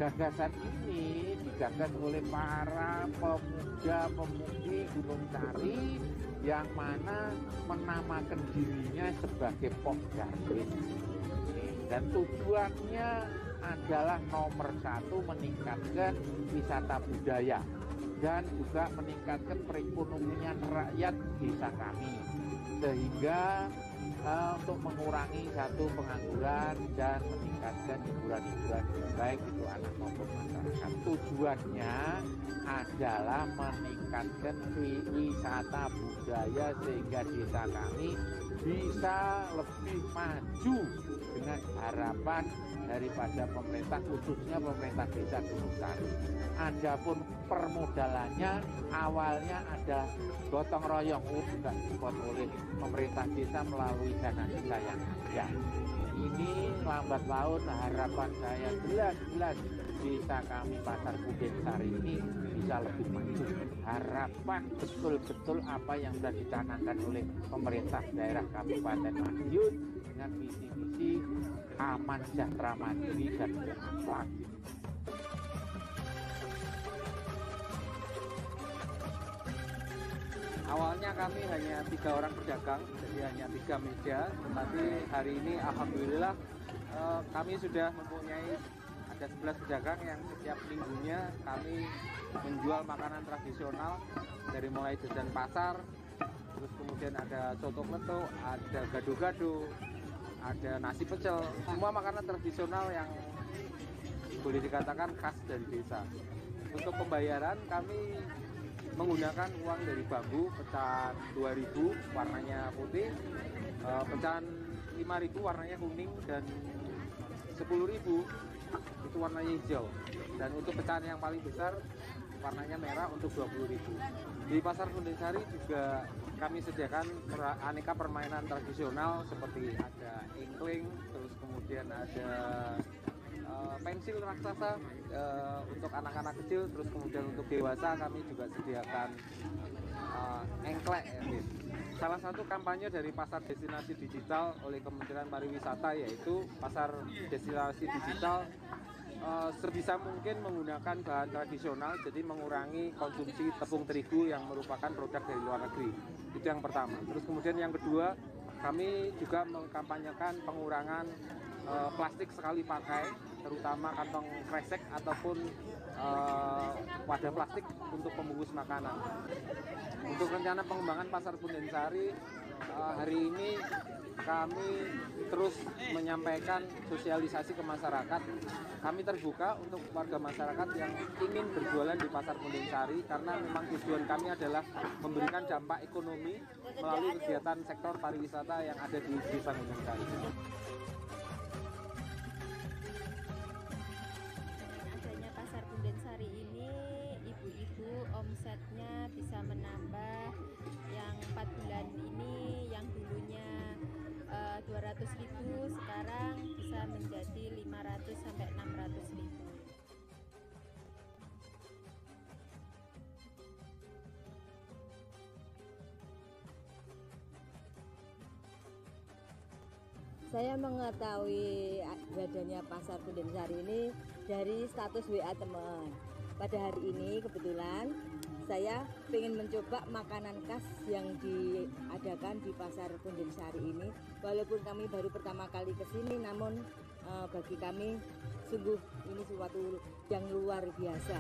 Gagasan ini digagas oleh para pemuda-pemudi Gunung Sari yang mana menamakan dirinya sebagai Pok Darwin dan tujuannya adalah nomor satu meningkatkan wisata budaya dan juga meningkatkan perekonomian rakyat desa kami. Sehingga eh, untuk mengurangi satu pengangguran dan meningkatkan hiburan-hiburan baik itu anak maupun masyarakat. Tujuannya adalah meningkatkan wi- wisata budaya sehingga desa kami bisa lebih maju dengan harapan daripada pemerintah khususnya pemerintah desa Gunung Sari. Adapun permodalannya awalnya ada gotong royong oh, juga dibuat oleh pemerintah desa melalui dana desa yang ada. Ini lambat laun harapan saya jelas-jelas desa kami Pasar Kuden Sari ini bisa lebih maju. Harapan betul-betul apa yang sudah dicanangkan oleh pemerintah daerah Kabupaten Madiun dengan visi-misi aman, sejahtera, mandiri dan berakhlak. Awalnya kami hanya tiga orang pedagang, jadi hanya tiga meja. Tetapi hari ini alhamdulillah eh, kami sudah mempunyai ada 11 pedagang yang setiap minggunya kami menjual makanan tradisional dari mulai jajan pasar, terus kemudian ada soto kleto, ada gado-gado, ada nasi pecel, semua makanan tradisional yang boleh dikatakan khas dari desa. Untuk pembayaran kami menggunakan uang dari bambu pecahan 2000 warnanya putih eh, pecahan 5000 warnanya kuning dan 10000 itu warnanya hijau. Dan untuk pecahan yang paling besar warnanya merah untuk 20000 di pasar Kundensari juga kami sediakan aneka permainan tradisional seperti ada ingkling terus kemudian ada eh, pensil raksasa eh, untuk anak-anak kecil terus kemudian untuk dewasa kami juga sediakan eh, engklek ya. Salah satu kampanye dari pasar destinasi digital oleh Kementerian Pariwisata yaitu pasar destinasi digital eh, sebisa mungkin menggunakan bahan tradisional jadi mengurangi konsumsi tepung terigu yang merupakan produk dari luar negeri. Itu yang pertama. Terus kemudian yang kedua kami juga mengkampanyekan pengurangan eh, plastik sekali pakai terutama kantong kresek ataupun eh, wadah plastik untuk pembungkus makanan. Untuk rencana pengembangan pasar Pundensari eh, hari ini kami terus menyampaikan sosialisasi ke masyarakat. Kami terbuka untuk warga masyarakat yang ingin berjualan di pasar Pundensari karena memang tujuan kami adalah memberikan dampak ekonomi melalui kegiatan sektor pariwisata yang ada di desa Pundensari. Dengan 200.000 sekarang bisa menjadi 500 sampai 600.000. Saya mengetahui adanya pasar Bundensari ini dari status WA teman. Pada hari ini kebetulan saya ingin mencoba makanan khas yang diadakan di pasar Bundensari ini. Walaupun kami baru pertama kali ke sini, namun eh, bagi kami sungguh ini suatu yang luar biasa.